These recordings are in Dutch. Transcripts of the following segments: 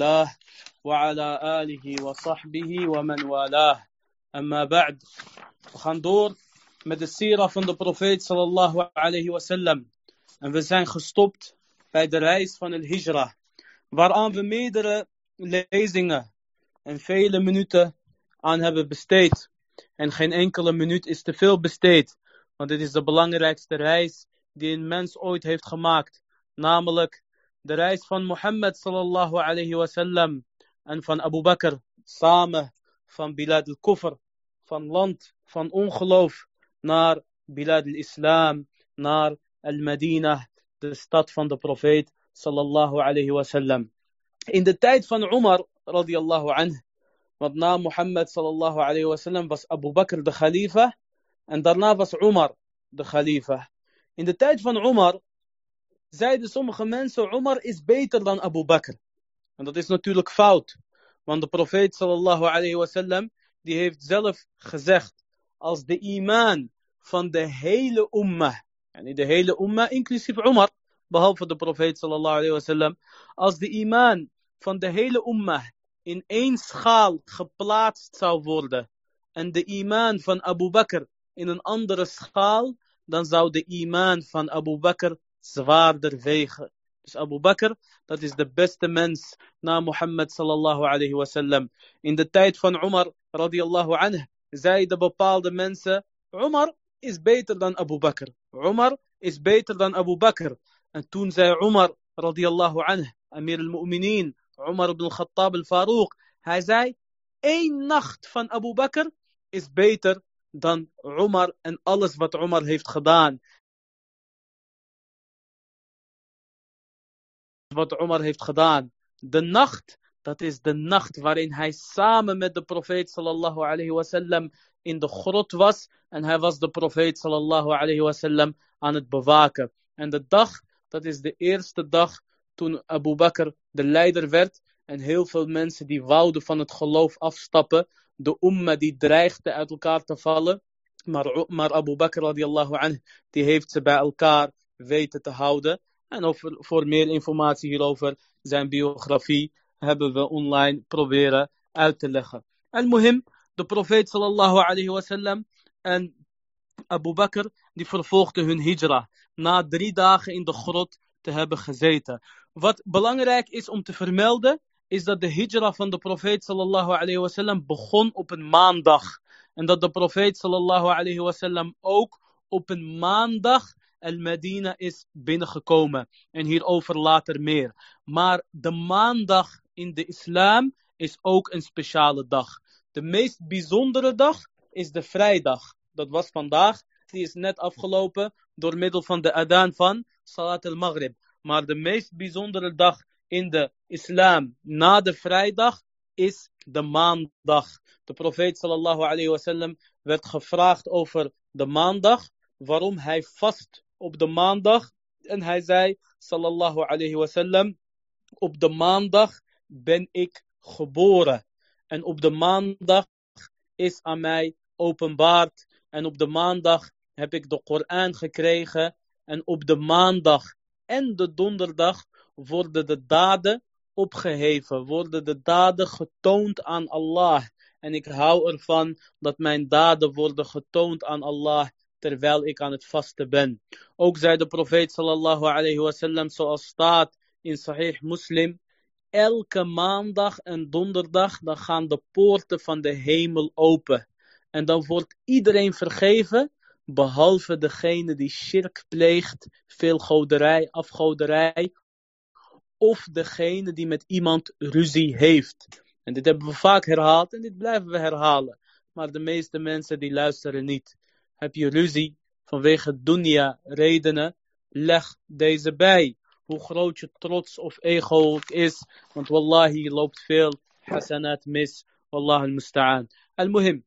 الله وعلى آله وصحبه ومن والاه أما بعد We gaan door met de sira van de profeet sallallahu alayhi wasallam. En we zijn gestopt bij de reis van el hijra. Waaraan we meerdere lezingen en vele minuten aan hebben besteed. En geen enkele minuut is te veel besteed. Want dit is de belangrijkste reis die een mens ooit heeft gemaakt. Namelijk de reis van Mohammed sallallahu alayhi wasallam en van Abu Bakr samen van Bilad al-Kufr, van land van ongeloof naar Bilad al-Islam, naar al-Madinah, de stad van de profeet sallallahu alayhi wasallam. In de tijd van Umar radiyallahu anh, want na Mohammed sallallahu alayhi wasallam was Abu Bakr de khalifa en daarna was Umar de khalifa. In de tijd van Umar zeiden sommige mensen, Umar is beter dan Abu Bakr. En dat is natuurlijk fout. Want de profeet sallallahu alayhi wasallam, die heeft zelf gezegd, als de iman van de hele ummah, en de hele ummah, inclusief Umar, behalve de profeet sallallahu alayhi wasallam, als de iman van de hele ummah in één schaal geplaatst zou worden, en de iman van Abu Bakr in een andere schaal, dan zou de iman van Abu Bakr zwaarder wegen. Dus Abu Bakr, dat is de beste mens na Mohammed sallallahu alayhi wasallam. In de tijd van Umar radiyallahu anhu zeiden bepaalde mensen, Umar is beter dan Abu Bakr. Umar is beter dan Abu Bakr. En toen zei Umar radiyallahu anhu, Amir al-Mu'minin, Umar ibn al-Khattab al-Farouk, hij zei, één nacht van Abu Bakr is beter dan Umar en alles wat Umar heeft gedaan. Wat Umar heeft gedaan. De nacht, dat is de nacht waarin hij samen met de profeet sallallahu alayhi wasallam in de grot was. En hij was de profeet sallallahu alayhi wasallam aan het bewaken. En de dag, dat is de eerste dag toen Abu Bakr de leider werd. En heel veel mensen die wouden van het geloof afstappen. De umma die dreigde uit elkaar te vallen. Maar, maar Abu Bakr radiallahu anh, die heeft ze bij elkaar weten te houden. En over, voor meer informatie hierover, zijn biografie, hebben we online proberen uit te leggen. En muhim, de profeet sallallahu alayhi wasallam en Abu Bakr, die vervolgden hun hijra. Na drie dagen in de grot te hebben gezeten. Wat belangrijk is om te vermelden, is dat de hijra van de profeet sallallahu alayhi wasallam begon op een maandag. En dat de profeet sallallahu alayhi wasallam ook op een maandag al-Medina is binnengekomen. En hierover later meer. Maar de maandag in de islam is ook een speciale dag. De meest bijzondere dag is de vrijdag. Dat was vandaag. Die is net afgelopen door middel van de adaan van Salat al-Maghrib. Maar de meest bijzondere dag in de islam na de vrijdag is de maandag. De profeet sallallahu alayhi wasallam werd gevraagd over de maandag, waarom hij vast op de maandag. En hij zei sallallahu alayhi wasallam, op de maandag ben ik geboren. En op de maandag is aan mij openbaard. En op de maandag heb ik de Koran gekregen. En op de maandag en de donderdag worden de daden opgeheven, worden de daden getoond aan Allah. En ik hou ervan dat mijn daden worden getoond aan Allah terwijl ik aan het vasten ben. Ook zei de profeet sallallahu alayhi wasallam zoals staat in Sahih Muslim. Elke maandag en donderdag dan gaan de poorten van de hemel open. En dan wordt iedereen vergeven behalve degene die shirk pleegt, veel goderij, afgoderij, of degene die met iemand ruzie heeft. En dit hebben we vaak herhaald en dit blijven we herhalen. Maar de meeste mensen die luisteren niet. Heb je ruzie vanwege dunya redenen, leg deze bij. Hoe groot je trots of ego is. Want wallahi loopt veel hasanat mis. Wallah al-musta'an. Al-muhim.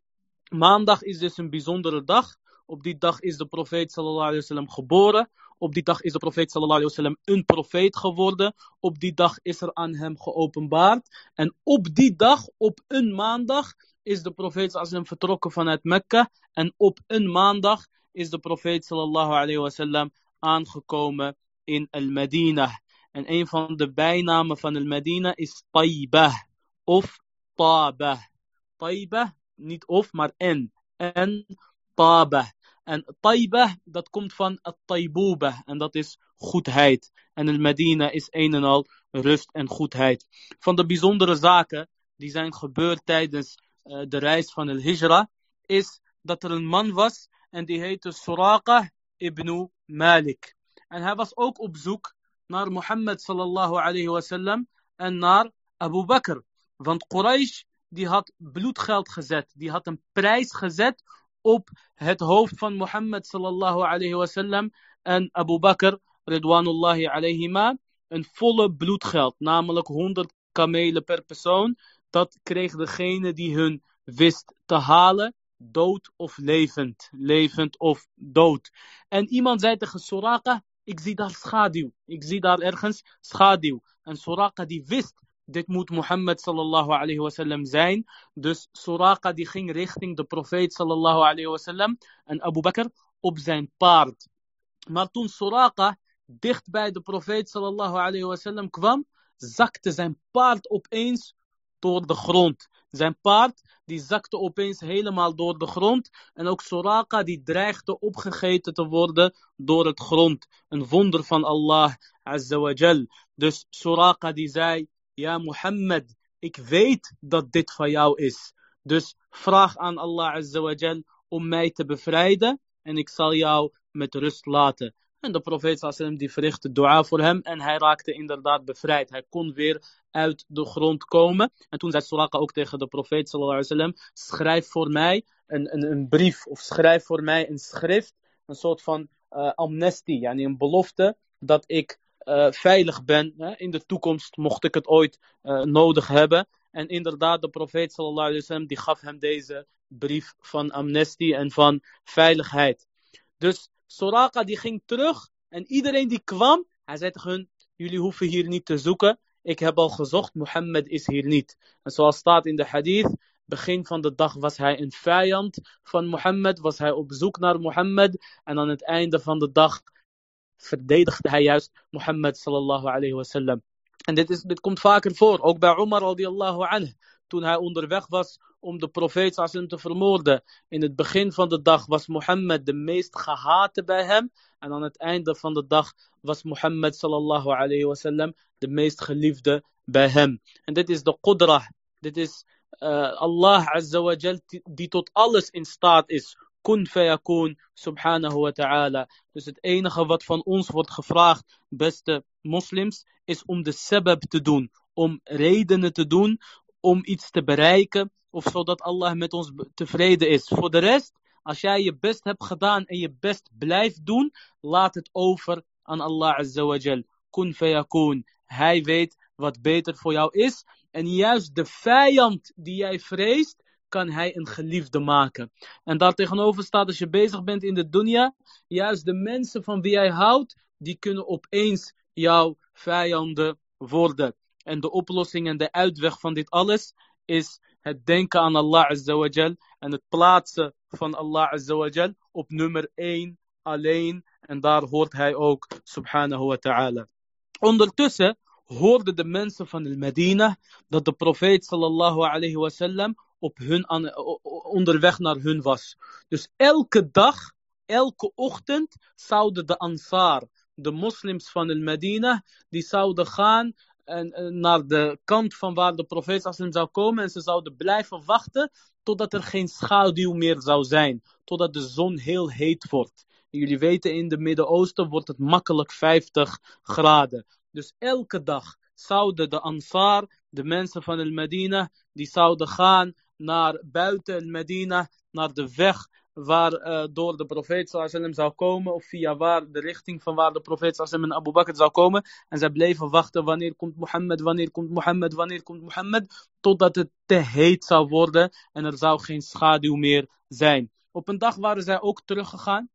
Maandag is dus een bijzondere dag. Op die dag is de profeet sallallahu alayhi wasallam geboren. Op die dag is de profeet sallallahu alayhi wasallam een profeet geworden. Op die dag is er aan hem geopenbaard. En op die dag, op een maandag, is de profeet vertrokken vanuit Mekka. En op een maandag is de profeet sallallahu alayhi wasallam aangekomen in Al-Madinah. En een van de bijnamen van el Medina is Taibah of Tabah. Taibah, niet of, maar en. En Tabah. En Taibah, dat komt van Taibubah. En dat is goedheid. En el Medina is een en al rust en goedheid. Van de bijzondere zaken die zijn gebeurd tijdens uh, de reis van el Hijra, is dat er een man was en die heette Suraqa ibn Malik. En hij was ook op zoek naar Mohammed sallallahu alayhi wasallam en naar Abu Bakr. Want Quraysh die had bloedgeld gezet, die had een prijs gezet op het hoofd van Mohammed sallallahu alayhi wasallam en Abu Bakr ridwanullahi alayhima een volle bloedgeld, namelijk 100 kamelen per persoon. Dat kreeg degene die hun wist te halen dood of levend. Levend of dood. En iemand zei tegen Soraka, ik zie daar schaduw. Ik zie daar ergens schaduw. En Soraka die wist, dit moet Mohammed sallallahu alayhi wasallam zijn. Dus Soraka die ging richting de profeet sallallahu alayhi wasallam. En Abu Bakr op zijn paard. Maar toen Soraka dicht bij de profeet sallallahu alayhi wasallam kwam, zakte zijn paard opeens door de grond. Zijn paard die zakte opeens helemaal door de grond. En ook Soraka die dreigde opgegeten te worden door het grond. Een wonder van Allah. Dus Soraka die zei, ja Mohammed, ik weet dat dit van jou is. Dus vraag aan Allah om mij te bevrijden en ik zal jou met rust laten. En de profeet sallam die verrichtte dua voor hem en hij raakte inderdaad bevrijd. Hij kon weer uit de grond komen. En toen zei Suraka ook tegen de profeet wasallam, schrijf voor mij een, een, een, brief of schrijf voor mij een schrift, een soort van uh, amnestie, yani een belofte dat ik uh, veilig ben hè, in de toekomst, mocht ik het ooit uh, nodig hebben. En inderdaad, de profeet sallallahu wasallam die gaf hem deze brief van amnestie en van veiligheid. Dus Soraka die ging terug en iedereen die kwam, hij zei tegen hun, jullie hoeven hier niet te zoeken. Ik heb al gezocht, Mohammed is hier niet. En zoals staat in de hadith, begin van de dag was hij een vijand van Mohammed, was hij op zoek naar Mohammed. En aan het einde van de dag verdedigde hij juist Mohammed sallallahu alayhi wasallam. En dit, is, dit komt vaker voor, ook bij Umar radiallahu anhu. Toen hij onderweg was om de profeet sallam te vermoorden. In het begin van de dag was Mohammed de meest gehate bij hem. En aan het einde van de dag was Mohammed sallallahu alayhi wasallam de meest geliefde bij hem. En dit is de qudra. Dit is uh, Allah azza wa jal die tot alles in staat is. Kun fayakun subhanahu wa ta'ala. Dus het enige wat van ons wordt gevraagd, beste moslims, is om de sebab te doen. Om redenen te doen om iets te bereiken of zodat Allah met ons tevreden is. Voor de rest, als jij je best hebt gedaan en je best blijft doen, laat het over aan Allah Azza wa Jal. Kun fayakun. Hij weet wat beter voor jou is. En juist de vijand die jij vreest, kan hij een geliefde maken. En daar tegenover staat, als je bezig bent in de dunya, juist de mensen van wie jij houdt, die kunnen opeens jouw vijanden worden. En de oplossing en de uitweg van dit alles is het denken aan Allah Azza en het plaatsen van Allah Azza op nummer 1 alleen. En daar hoort hij ook, subhanahu wa ta'ala. Ondertussen hoorden de mensen van de Medina dat de profeet sallallahu alayhi wasallam op hun onderweg naar hun was. Dus elke dag, elke ochtend zouden de Ansar, de moslims van de Medina, die zouden gaan en, naar de kant van waar de profeet zou komen. En ze zouden blijven wachten totdat er geen schaduw meer zou zijn. Totdat de zon heel heet wordt. jullie weten, in het Midden-Oosten wordt het makkelijk 50 graden. Dus elke dag zouden de Ansar, de mensen van el Medina, die zouden gaan naar buiten el Medina, naar de weg waar uh, door de profeet sallam zou komen, of via waar de richting van waar de profeet sallam en Abu Bakr zou komen. En zij bleven wachten, wanneer komt Mohammed, wanneer komt Mohammed, wanneer komt Mohammed, totdat het te heet zou worden en er zou geen schaduw meer zijn. Op een dag waren zij ook teruggegaan.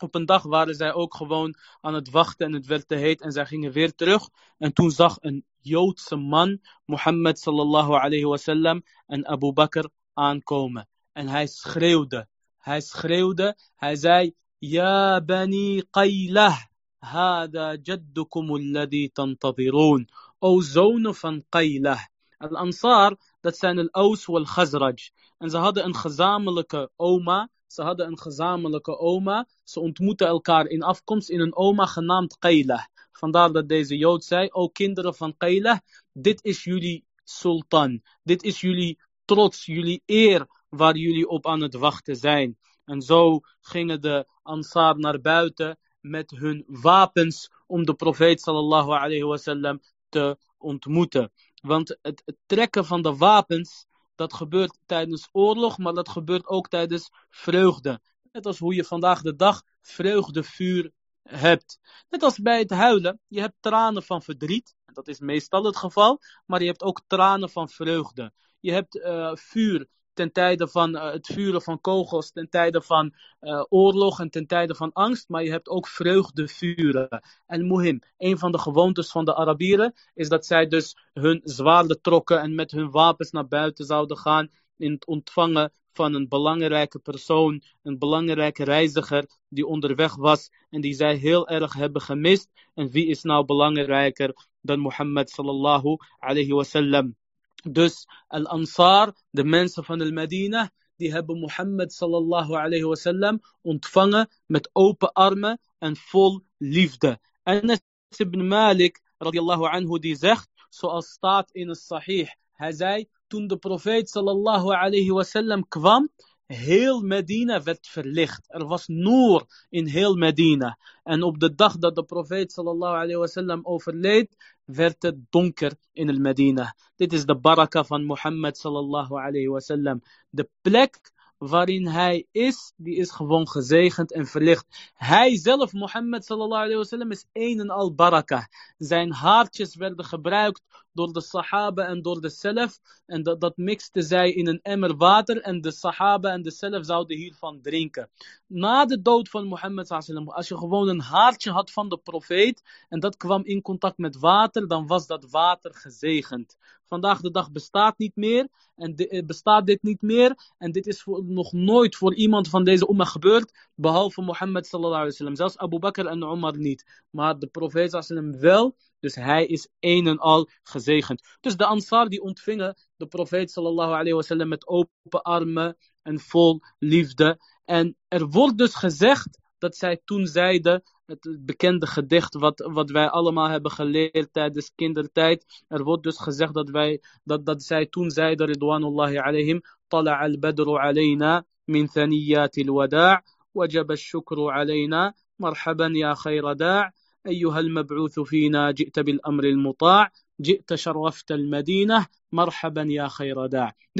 Op een dag waren zij ook gewoon aan het wachten en het werd te heet en zij gingen weer terug. En toen zag een Joodse man Mohammed sallallahu alayhi wasallam en Abu Bakr aankomen. En hij schreeuwde hij schreeuwde, hij zei, Ja bani qaylah, hada jaddukum alladhi tantadirun. O zonen van qaylah. Al-Ansar, dat zijn al-Aus wal-Khazraj. En ze hadden een gezamenlijke oma, ze hadden een gezamenlijke oma. Ze ontmoetten elkaar in afkomst in een oma genaamd Qaylah. Vandaar dat deze Jood zei, o kinderen van Qaylah, dit is jullie sultan. Dit is jullie trots, jullie eer waar jullie op aan het wachten zijn. En zo gingen de Ansar naar buiten met hun wapens om de profeet sallallahu alayhi wasallam te ontmoeten. Want het, trekken van de wapens, dat gebeurt tijdens oorlog, maar dat gebeurt ook tijdens vreugde. Net als hoe je vandaag de dag vreugdevuur hebt. Net als bij het huilen, je hebt tranen van verdriet, en dat is meestal het geval, maar je hebt ook tranen van vreugde. Je hebt uh, vuur ten tijde van uh, het vuren van kogels, ten tijde van uh, oorlog en ten tijde van angst, maar je hebt ook vreugdevuren. En muhim, een van de gewoontes van de Arabieren is dat zij dus hun zwaarden trokken en met hun wapens naar buiten zouden gaan in het ontvangen van een belangrijke persoon, een belangrijke reiziger die onderweg was en die zij heel erg hebben gemist. En wie is nou belangrijker dan Mohammed sallallahu alayhi wasallam? Dus Al-Ansar, de mensen van Al-Medina, die hebben Mohammed sallallahu alayhi wasallam ontvangen met open armen en vol liefde. Anas ibn Malik radiallahu anhu die zegt, zoals staat in het sahih, hij zei, toen de profeet sallallahu alayhi wasallam kwam, heel Medina werd verlicht. Er was noor in heel Medina. En op de dag dat de profeet sallallahu alayhi wasallam overleed, werd het donker in Medina. Dit is de baraka van Mohammed sallallahu alayhi wasallam. De plek waarin hij is, die is gewoon gezegend en verlicht. Hij zelf, Mohammed sallallahu alayhi wasallam, is een en al baraka. Zijn haartjes werden gebruikt door de sahaba en door de self. En dat, mixte zij in een emmer water en de sahaba en de self zouden hiervan drinken. Na de dood van Mohammed sallallahu als je gewoon een haartje had van de profeet en dat kwam in contact met water, dan was dat water gezegend. Vandaag de dag bestaat niet meer en de, bestaat dit niet meer en dit is nog nooit voor iemand van deze umma gebeurd, behalve Mohammed sallallahu alaihi wasallam. Zelfs Abu Bakr en Umar niet, maar de profeet sallallahu wel. Dus hij is een en al gezegend. Dus de Ansar die ontvingen de profeet sallallahu alayhi wasallam met open armen en vol liefde. En er wordt dus gezegd dat zij toen zeiden, het bekende gedicht wat, wat wij allemaal hebben geleerd tijdens kindertijd. Er wordt dus gezegd dat, wij, dat, dat zij toen zeiden, Ridwanullahi alayhim, طلع البدر علينا من ثنيات الوداع وجب الشكر علينا مرحبا يا خير داع أيها المبعوث فينا جئت بالأمر المطاع Dit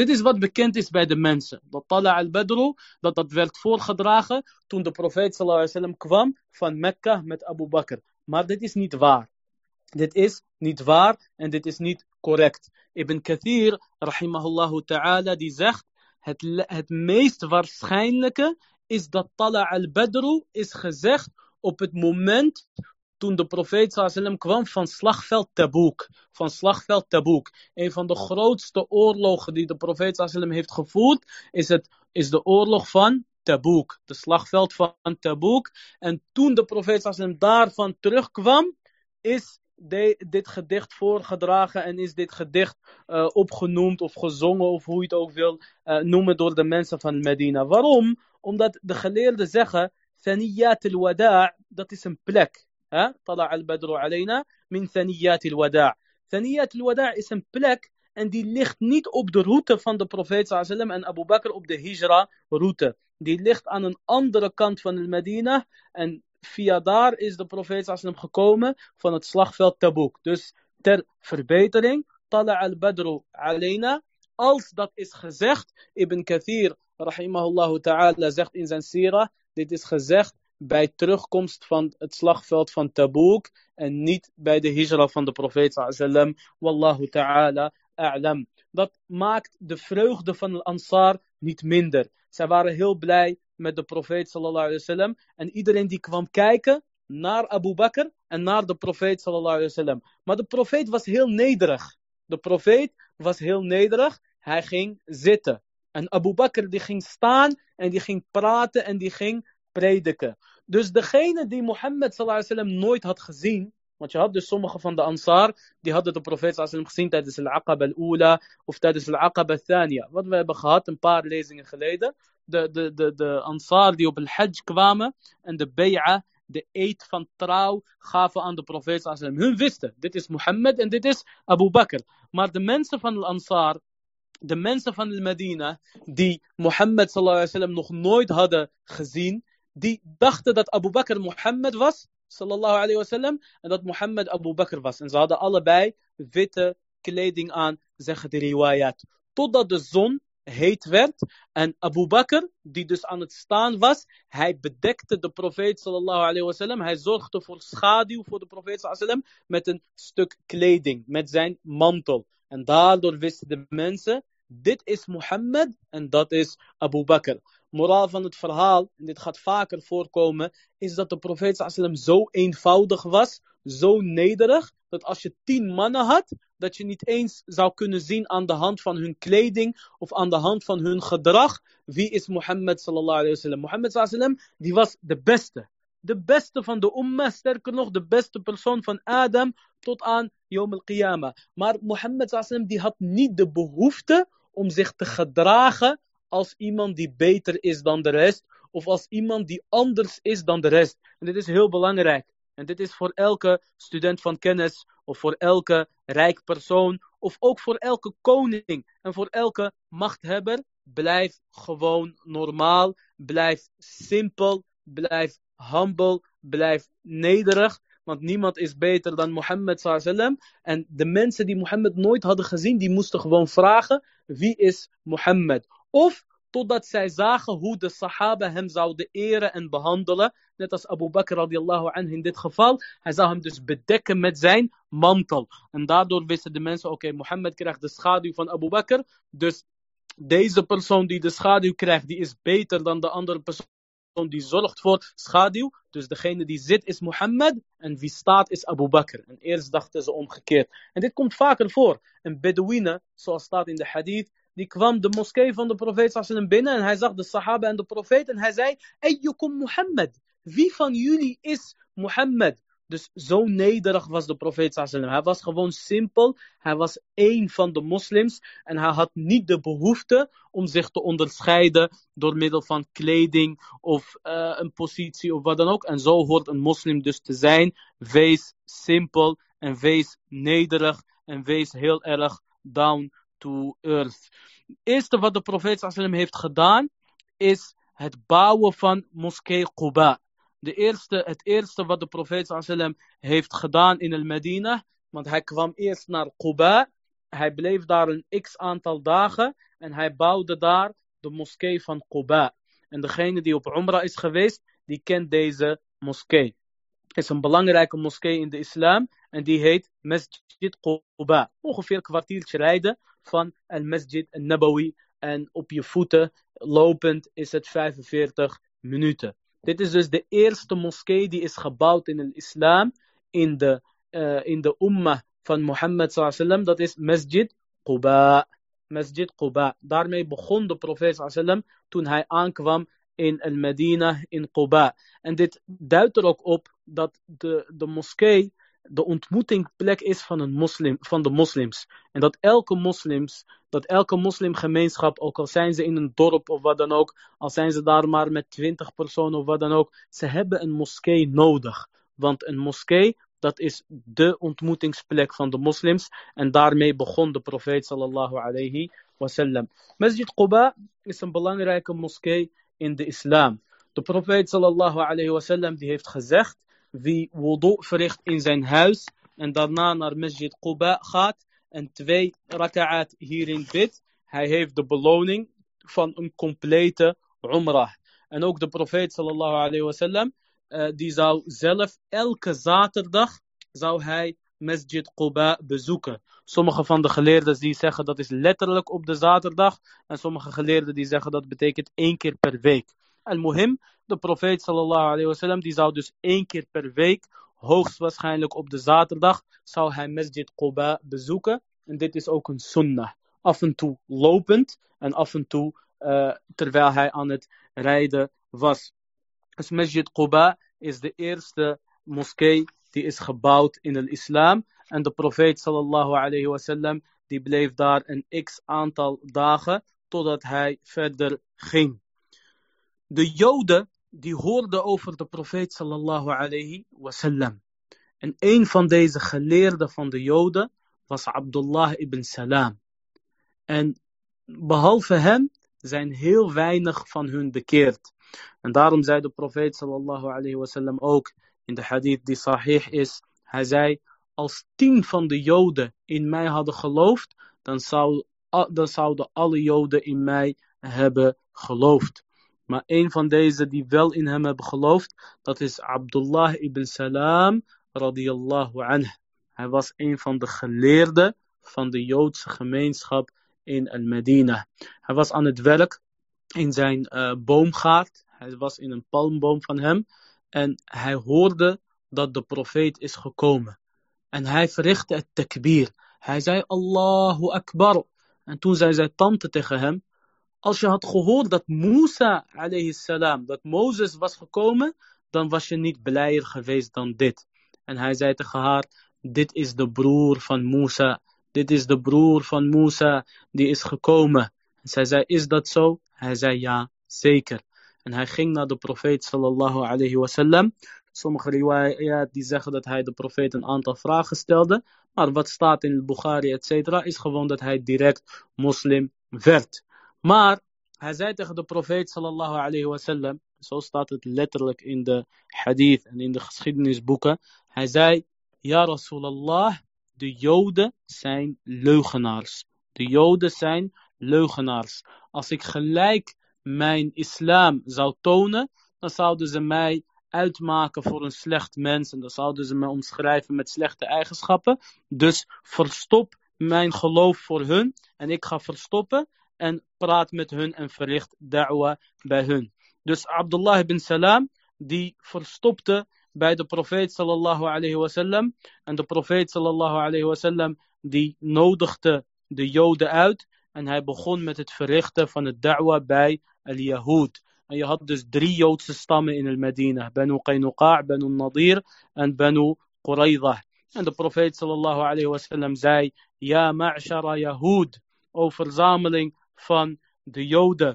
is wat bekend is bij de mensen. Dat Tala al-Badru, dat dat werd voorgedragen toen de profeet sallallahu alaihi wasallam kwam van Mekka met Abu Bakr. Maar dit is niet waar. Dit is niet waar en dit is niet correct. Ibn Kathir, rahimahullah ta'ala, die zegt, het, het meest waarschijnlijke is dat Tala al-Badru is gezegd op het moment toen de profeet sallam kwam van slagveld Tabouk. Van slagveld Tabouk. Een van de grootste oorlogen die de profeet sallam heeft gevoerd, is, het, is de oorlog van Tabouk. De slagveld van Tabouk. En toen de profeet sallam daarvan terugkwam, is de, dit gedicht voorgedragen en is dit gedicht uh, opgenoemd of gezongen of hoe je het ook wil uh, noemen door de mensen van Medina. Waarom? Omdat de geleerden zeggen, Thaniyat al-Wada' dat is een plek. Ha? Tala al-Badru alayna min Thaniyat al-Wada'. Thaniyat al-Wada' is een plek en die ligt niet op de route van de profeet sallam en Abu Bakr op de hijra route. Die ligt aan een andere kant van de Medina en via daar is de profeet sallam gekomen van het slagveld Tabuk. Dus ter verbetering, Tala al-Badru alayna, als dat is gezegd, Ibn Kathir rahimahullah ta'ala zegt in zijn sira, dit is gezegd bij terugkomst van het slagveld van Tabouk en niet bij de hijra van de profeet sallam. Wallahu ta'ala a'lam. Dat maakt de vreugde van de Ansar niet minder. Zij waren heel blij met de profeet sallallahu alaihi wasallam en iedereen die kwam kijken naar Abu Bakr en naar de profeet sallallahu alaihi wasallam. Maar de profeet was heel nederig. De profeet was heel nederig. Hij ging zitten. En Abu Bakr die ging staan en die ging praten en die ging Dus degene die Mohammed wasallam nooit had gezien, want je had dus sommige van de Ansar, die hadden de profeet wasallam gezien tijdens al-Aqaba al-Ula of tijdens al-Aqaba al-Thaniya. Wat we hebben gehad een paar lezingen geleden. De, de, de, de Ansar die op al-Hajj kwamen en de Bay'a, de eed van trouw gaven aan de profeet wasallam. Hun wisten, dit is Mohammed en dit is Abu Bakr. Maar de mensen van al-Ansar, de mensen van de Medina, die Mohammed wasallam nog nooit hadden gezien, die dachten dat Abu Bakr Mohammed was, sallallahu alayhi wasallam, en dat Mohammed Abu Bakr was. En ze hadden allebei witte kleding aan, zeggen de riwayat. Totdat de zon heet werd en Abu Bakr, die dus aan het staan was, hij bedekte de profeet sallallahu alayhi wasallam, hij zorgde voor schaduw voor de profeet sallallahu alayhi wasallam met een stuk kleding, met zijn mantel. En daardoor wisten de mensen, dit is Mohammed en dat is Abu Bakr moraal van het verhaal, en dit gaat vaker voorkomen, is dat de profeet sallam zo eenvoudig was, zo nederig, dat als je tien mannen had, dat je niet eens zou kunnen zien aan de hand van hun kleding of aan de hand van hun gedrag, wie is Mohammed sallallahu alayhi. Mohammed sallam, die was de beste. De beste van de umma, sterker nog, de beste persoon van Adam tot aan Yom al-Qiyamah. Maar Mohammed die had niet de behoefte om zich te gedragen als iemand die beter is dan de rest, of als iemand die anders is dan de rest. En dit is heel belangrijk. En dit is voor elke student van kennis, of voor elke rijk persoon, of ook voor elke koning en voor elke machthebber. Blijf gewoon normaal, blijf simpel, blijf humble, blijf nederig. Want niemand is beter dan Mohammed sallam. En de mensen die Mohammed nooit hadden gezien, die moesten gewoon vragen, wie is Mohammed? Of totdat zij zagen hoe de sahaba hem zouden eren en behandelen. Net als Abu Bakr radiallahu anhu in dit geval. Hij zou hem dus bedekken met zijn mantel. En daardoor wisten de mensen, oké, Mohammed krijgt de schaduw van Abu Bakr. Dus deze persoon die de schaduw krijgt, die is beter dan de andere persoon die zorgt voor schaduw. Dus degene die zit is Mohammed en wie staat is Abu Bakr. En eerst dachten ze omgekeerd. En dit komt vaker voor. Een Bedouine, zoals staat in de hadith, die kwam de moskee van de profeet binnen en hij zag de sahaba en de profeet en hij zei, Ayyukum Muhammad, wie van jullie is Mohammed? Dus zo nederig was de profeet sallam. Hij was gewoon simpel, hij was één van de moslims en hij had niet de behoefte om zich te onderscheiden door middel van kleding of uh, een positie of wat dan ook. En zo hoort een moslim dus te zijn. Wees simpel en wees nederig en wees heel erg down to earth. Het eerste wat de profeet sallam heeft gedaan is het bouwen van moskee Quba. De eerste, het eerste wat de profeet heeft gedaan in al-Medina, want hij kwam eerst naar Quba, hij bleef daar een x aantal dagen en hij bouwde daar de moskee van Quba. En degene die op Umrah is geweest, die kent deze moskee. Het is een belangrijke moskee in de islam en die heet Masjid Quba. Ongeveer een kwartiertje rijden van al-Masjid al-Nabawi. En op je voeten lopend is het 45 minuten. Dit is dus de eerste moskee die is gebouwd in de islam. In de, uh, in de ummah van Mohammed sallam. Dat is Masjid Quba. Masjid Quba. Daarmee begon de profeet sallam toen hij aankwam in al-Medina in Quba. En dit duidt er ook op dat de, de moskee de ontmoetingsplek is van, een moslim, van de moslims. En dat elke moslims, dat elke moslimgemeenschap, ook al zijn ze in een dorp of wat dan ook, al zijn ze daar maar met twintig personen of wat dan ook, ze hebben een moskee nodig. Want een moskee, dat is de ontmoetingsplek van de moslims. En daarmee begon de profeet sallallahu alayhi wasallam. Masjid Quba is een belangrijke moskee in de islam. De profeet sallallahu alayhi wasallam die heeft gezegd wie wudu verricht in zijn huis en daarna naar Masjid Quba gaat en twee raka'at hierin bidt, hij heeft de beloning van een complete umrah. En ook de profeet sallallahu alayhi wasallam, uh, die zou zelf elke zaterdag zou hij Masjid Quba bezoeken. Sommige van de geleerden die zeggen dat is letterlijk op de zaterdag. En sommige geleerden die zeggen dat betekent één keer per week. Al-Muhim, de profeet sallallahu alayhi wasallam, die zou dus één keer per week, hoogstwaarschijnlijk op de zaterdag, zou hij Masjid Quba bezoeken. En dit is ook een sunnah. Af en toe lopend en af en toe uh, terwijl hij aan het rijden was. Dus Masjid Quba is de eerste moskee die is gebouwd in de islam. En de profeet sallallahu alayhi wasallam die bleef daar een x aantal dagen totdat hij verder ging. De Joden die hoorden over de profeet sallallahu alayhi wasallam. En een van deze geleerden van de Joden was Abdullah ibn Salam. En behalve hem zijn heel weinig van hun bekeerd. En daarom zei de profeet sallallahu alayhi wasallam ook in de hadith die sahih is. Hij zei, als tien van de Joden in mij hadden geloofd, dan, zou, dan zouden alle Joden in mij hebben geloofd. Maar een van deze die wel in hem hebben geloofd, dat is Abdullah ibn Salam radiyallahu anhu. Hij was een van de geleerden van de Joodse gemeenschap in Al-Medina. Hij was aan het werk in zijn uh, boomgaard. Hij was in een palmboom van hem. En hij hoorde dat de profeet is gekomen. En hij verrichtte het takbir. Hij zei Allahu Akbar. En toen zei zijn tante tegen hem. Als je had gehoord dat Musa alayhi salam, dat Mozes was gekomen, dan was je niet blijer geweest dan dit. En hij zei tegen haar, dit is de broer van Musa. Dit is de broer van Musa die is gekomen. En zij zei, is dat zo? Hij zei, ja, zeker. En hij ging naar de profeet sallallahu alayhi wasallam. Sommige riwayat die zeggen dat hij de profeet een aantal vragen stelde. Maar wat staat in Bukhari et cetera is gewoon dat hij direct moslim werd. Maar hij zei tegen de profeet sallallahu alayhi wasallam. Zo staat het letterlijk in de hadith en in de geschiedenisboeken. Hij zei, ja Rasulallah, de Joden zijn leugenaars. De Joden zijn leugenaars. Als ik gelijk mijn islam zou tonen, dan zouden ze mij uitmaken voor een slecht mens. En dan zouden ze mij omschrijven met slechte eigenschappen. Dus verstop mijn geloof voor hun. En ik ga verstoppen en praat met hun en verricht da'wa bij hun. Dus Abdullah ibn Salam, die verstopte bij de profeet sallallahu alayhi wasallam. En de profeet sallallahu alayhi wasallam, die nodigde de joden uit. En hij begon met het verrichten van het da'wa bij al-Yahud. En je had dus drie Joodse stammen in al-Medina. Banu Qaynuqa', Banu Nadir en Banu Qurayza. En de profeet sallallahu alayhi wasallam zei, Ja ma'shara Yahud, o verzameling van de Joden.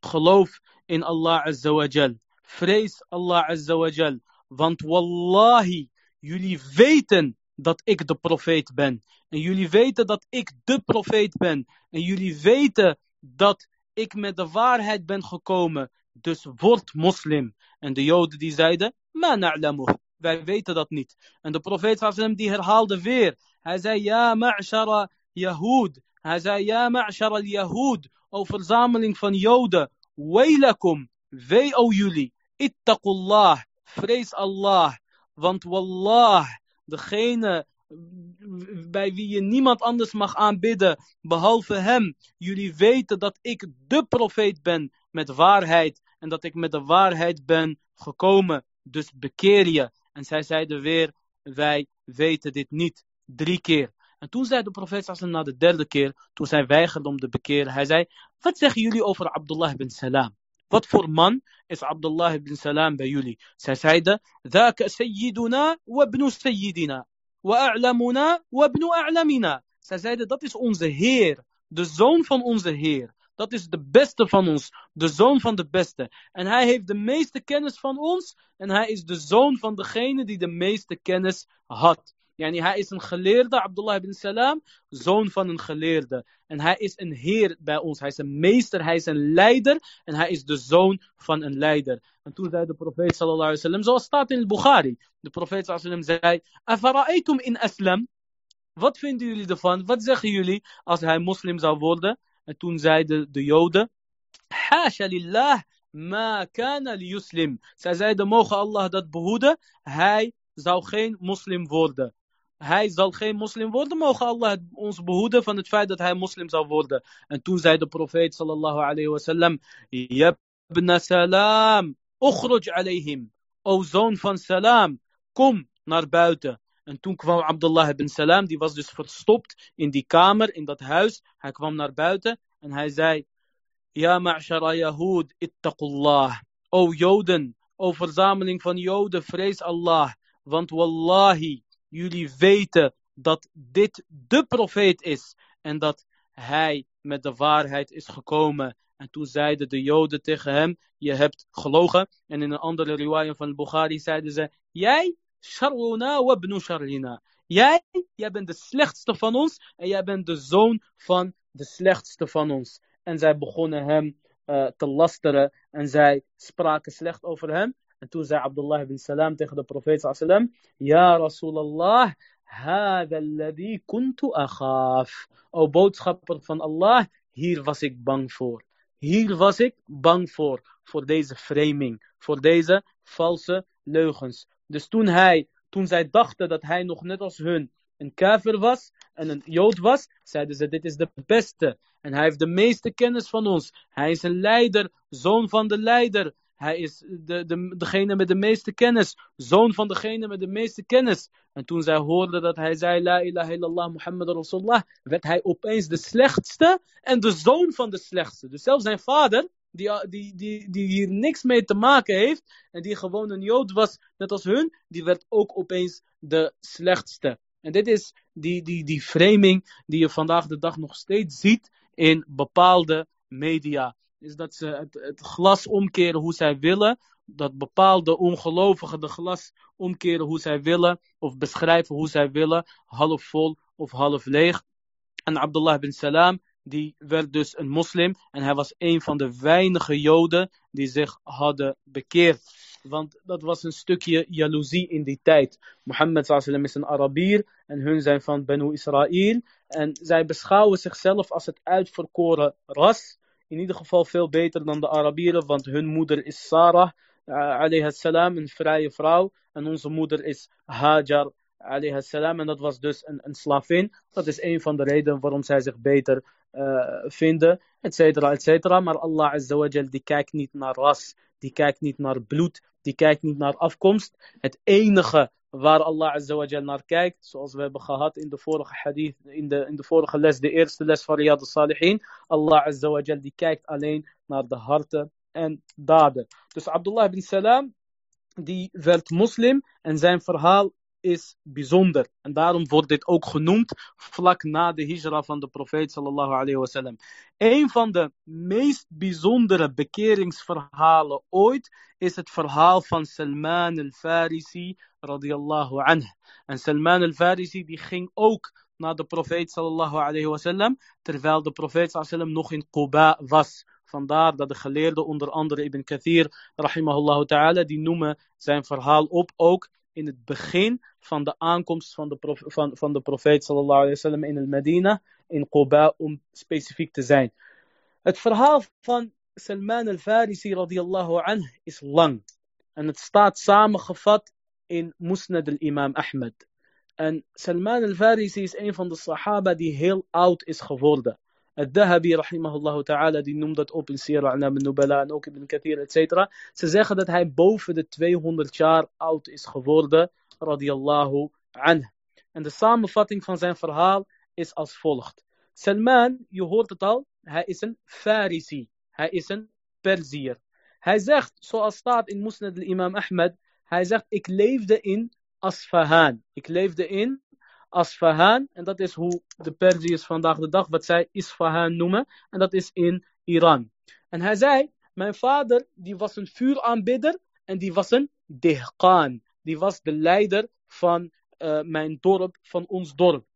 Geloof in Allah azza wa jal. Vrees Allah azza wa jal. Want wallahi, jullie weten dat ik de profeet ben. En jullie weten dat ik de profeet ben. En jullie weten dat ik met de waarheid ben gekomen. Dus word moslim. En de joden die zeiden, ma na'lamu. Wij weten dat niet. En de profeet die herhaalde weer. Hij zei, ja ma'shara Yahud. Hij zei, ja ma'shara Yahud. O verzameling van joden. Wailakum. Wee o jullie. Ittaqullah. Vrees Allah. Want wallah, degene bij wie je niemand anders mag aanbidden behalve hem. Jullie weten dat ik de profeet ben met waarheid en dat ik met de waarheid ben gekomen. Dus bekeer je. En zij zeiden weer, wij weten dit niet. Drie keer. En toen zei de profeet Sassan na de derde keer, toen zij weigerde om te bekeren, hij zei, wat zeggen jullie over Abdullah ibn Salam? Wat voor man is Abdullah ibn Salam bij jullie? Zij zeiden, sayyiduna wa ibn sayyidina, wa a'lamuna wa ibn a'lamina. Zij zeiden, dat is onze Heer, de zoon van onze Heer. Dat is de beste van ons, de zoon van de beste. En hij heeft de meeste kennis van ons en hij is de zoon van degene die de meeste kennis had. Hij is een geleerde, Abdullah ibn Salam, zoon van een geleerde. En hij is een heer bij ons. Hij is een meester, hij is een leider. En hij is de zoon van een leider. En toen zei de profeet sallallahu alaihi wasallam, zoals staat in het Bukhari. De profeet sallallahu zei, Afara'aytum in aslam. Wat vinden jullie ervan? Wat zeggen jullie als hij moslim zou worden? En toen zeiden de joden, Hasha ma kana liyuslim. Zij zeiden, mogen Allah dat behoeden. Hij zou geen moslim worden hij zal geen moslim worden, mogen Allah ons behoeden van het feit dat hij moslim zal worden. En toen zei de profeet sallallahu alayhi wasallam, Yabna salam, ukhruj alayhim. O zoon van salam, kom naar buiten. En toen kwam Abdullah ibn Salam, die was dus verstopt in die kamer, in dat huis. Hij kwam naar buiten en hij zei, Ja ma'shara Yahud, ittaqullah. O Joden, o verzameling van Joden, vrees Allah. Want wallahi, jullie weten dat dit de profeet is. En dat hij met de waarheid is gekomen. En toen zeiden de Joden tegen hem: Je hebt gelogen. En in een andere riwayah van Bukhari zeiden ze: Jij, Sharuna wa ibn. Jij, jij bent de slechtste van ons. En jij bent de zoon van de slechtste van ons. En zij begonnen hem uh, te lasteren. En zij spraken slecht over hem. En toen zei Abdullah ibn Salam tegen de profeet sallam, Ja Rasulallah, hada alladhi kuntu akhaf. O boodschapper van Allah, hier was ik bang voor. Hier was ik bang voor, voor deze framing, voor deze valse leugens. Dus toen, hij, toen zij dachten dat hij nog net als hun een kaver was en een jood was, zeiden ze: Dit is de beste. En hij heeft de meeste kennis van ons. Hij is een leider, zoon van de leider. Hij is de, de, degene met de meeste kennis, zoon van degene met de meeste kennis. En toen zij hoorden dat hij zei, La ilaha illallah Muhammad Rasulullah, werd hij opeens de slechtste en de zoon van de slechtste. Dus zelfs zijn vader, die, die, die, die hier niks mee te maken heeft, en die gewoon een jood was, net als hun, die werd ook opeens de slechtste. En dit is die, die, die framing die je vandaag de dag nog steeds ziet in bepaalde media is dat ze het, glas omkeren hoe zij willen. Dat bepaalde ongelovigen de glas omkeren hoe zij willen. Of beschrijven hoe zij willen. Half vol of half leeg. En Abdullah bin Salam, die werd dus een moslim. En hij was een van de weinige joden die zich hadden bekeerd. Want dat was een stukje jaloezie in die tijd. Mohammed sallam is een Arabier en hun zijn van Benu Israël. En zij beschouwen zichzelf als het uitverkoren ras in ieder geval veel beter dan de Arabieren, want hun moeder is Sarah, uh, salam, een vrije vrouw. En onze moeder is Hajar, salam, en dat was dus een, een slavin. Dat is een van de redenen waarom zij zich beter uh, vinden, et cetera, et cetera. Maar Allah Azza wa Jal, die kijkt niet naar ras, die kijkt niet naar bloed, die kijkt niet naar afkomst. Het enige waar Allah Azza wa Jal naar kijkt, zoals we hebben gehad in de vorige hadith, in de, in de vorige les, de eerste les van Riyad al-Salihin. Allah Azza wa Jal die kijkt alleen naar de harten en daden. Dus Abdullah bin Salam, die werd moslim en zijn verhaal is bijzonder. En daarom wordt dit ook genoemd vlak na de hijra van de profeet sallallahu alayhi wasallam. Een van de meest bijzondere bekeringsverhalen ooit is het verhaal van Salman al-Farisi radiyallahu anhu. En Salman al-Farisi die ging ook naar de profeet sallallahu alayhi wasallam terwijl de profeet sallallahu nog in Quba was. Vandaar dat de geleerden, onder andere Ibn Kathir, rahimahullah ta'ala, die noemen zijn verhaal op ook in het begin van de aankomst van de, van, van de profeet sallallahu alayhi wasallam in Medina, in Quba, om specifiek te zijn. Het verhaal van Salman al-Farisi radiyallahu anh is lang. En het staat samengevat in Musnad al-Imam Ahmed. En Salman al-Farisi is een van de sahaba die heel oud is geworden. Al-Dahabi, rahimahullah ta'ala, die noemt dat op in Sira al nubala en ook Ibn Kathir, et cetera. Ze zeggen dat hij boven de 200 jaar oud is geworden, radiyallahu anh. En de samenvatting van zijn verhaal is als volgt. Salman, je hoort het al, hij is een Farisi. Hij is een Perzier. Hij zegt, zoals staat in Musnad al-Imam Ahmed, hij zegt, ik leefde in Asfahan. Ik leefde in Asfahan. En dat is hoe de Perziërs vandaag de dag wat zij Isfahan noemen. En dat is in Iran. En hij zei, mijn vader die was een vuuraanbidder en die was een dehqan. Die was de leider van uh, mijn dorp, van ons dorp.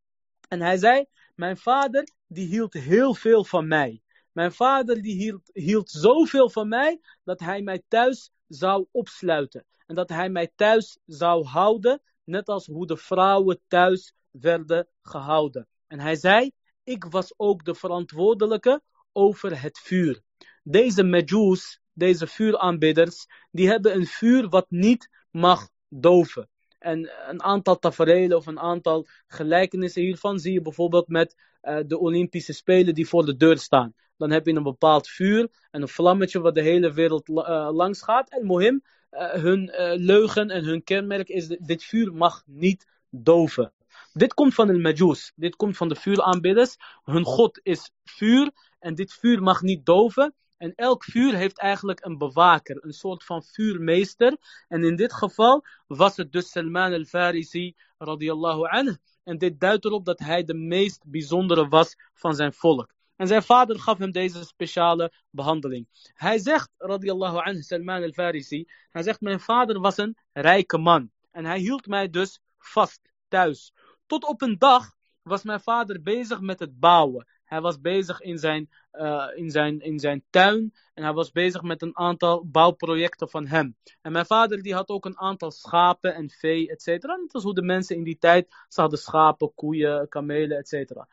En hij zei, mijn vader die hield heel veel van mij. Mijn vader die hield, hield zoveel van mij dat hij mij thuis zou opsluiten. En dat hij mij thuis zou houden, net als hoe de vrouwen thuis werden gehouden. En hij zei, ik was ook de verantwoordelijke over het vuur. Deze Medjus, deze vuuraanbidders, die hebben een vuur wat niet mag doven. En een aantal tafereelen of een aantal gelijkenissen hiervan zie je bijvoorbeeld met uh, de Olympische Spelen die voor de deur staan. Dan heb je een bepaald vuur en een vlammetje wat de hele wereld uh, langs gaat. En mohim, uh, hun leugen en hun kenmerk is, dit vuur mag niet doven. Dit komt van de Majus. Dit komt van de vuuraanbidders. Hun God is vuur. En dit vuur mag niet doven. En elk vuur heeft eigenlijk een bewaker, een soort van vuurmeester. En in dit geval was het dus Salman al-Farisi radiyallahu anhu. En dit duidt erop dat hij de meest bijzondere was van zijn volk. En zijn vader gaf hem deze speciale behandeling. Hij zegt, radiyallahu anhu, Salman al-Farisi, hij zegt, mijn vader was een rijke man. En hij hield mij dus vast thuis. Tot op een dag was mijn vader bezig met het bouwen. Hij was bezig in zijn, uh, in, zijn, in zijn tuin en hij was bezig met een aantal bouwprojecten van hem. En mijn vader die had ook een aantal schapen en vee, et cetera. Dat was hoe de mensen in die tijd, ze hadden schapen, koeien, kamelen, et cetera.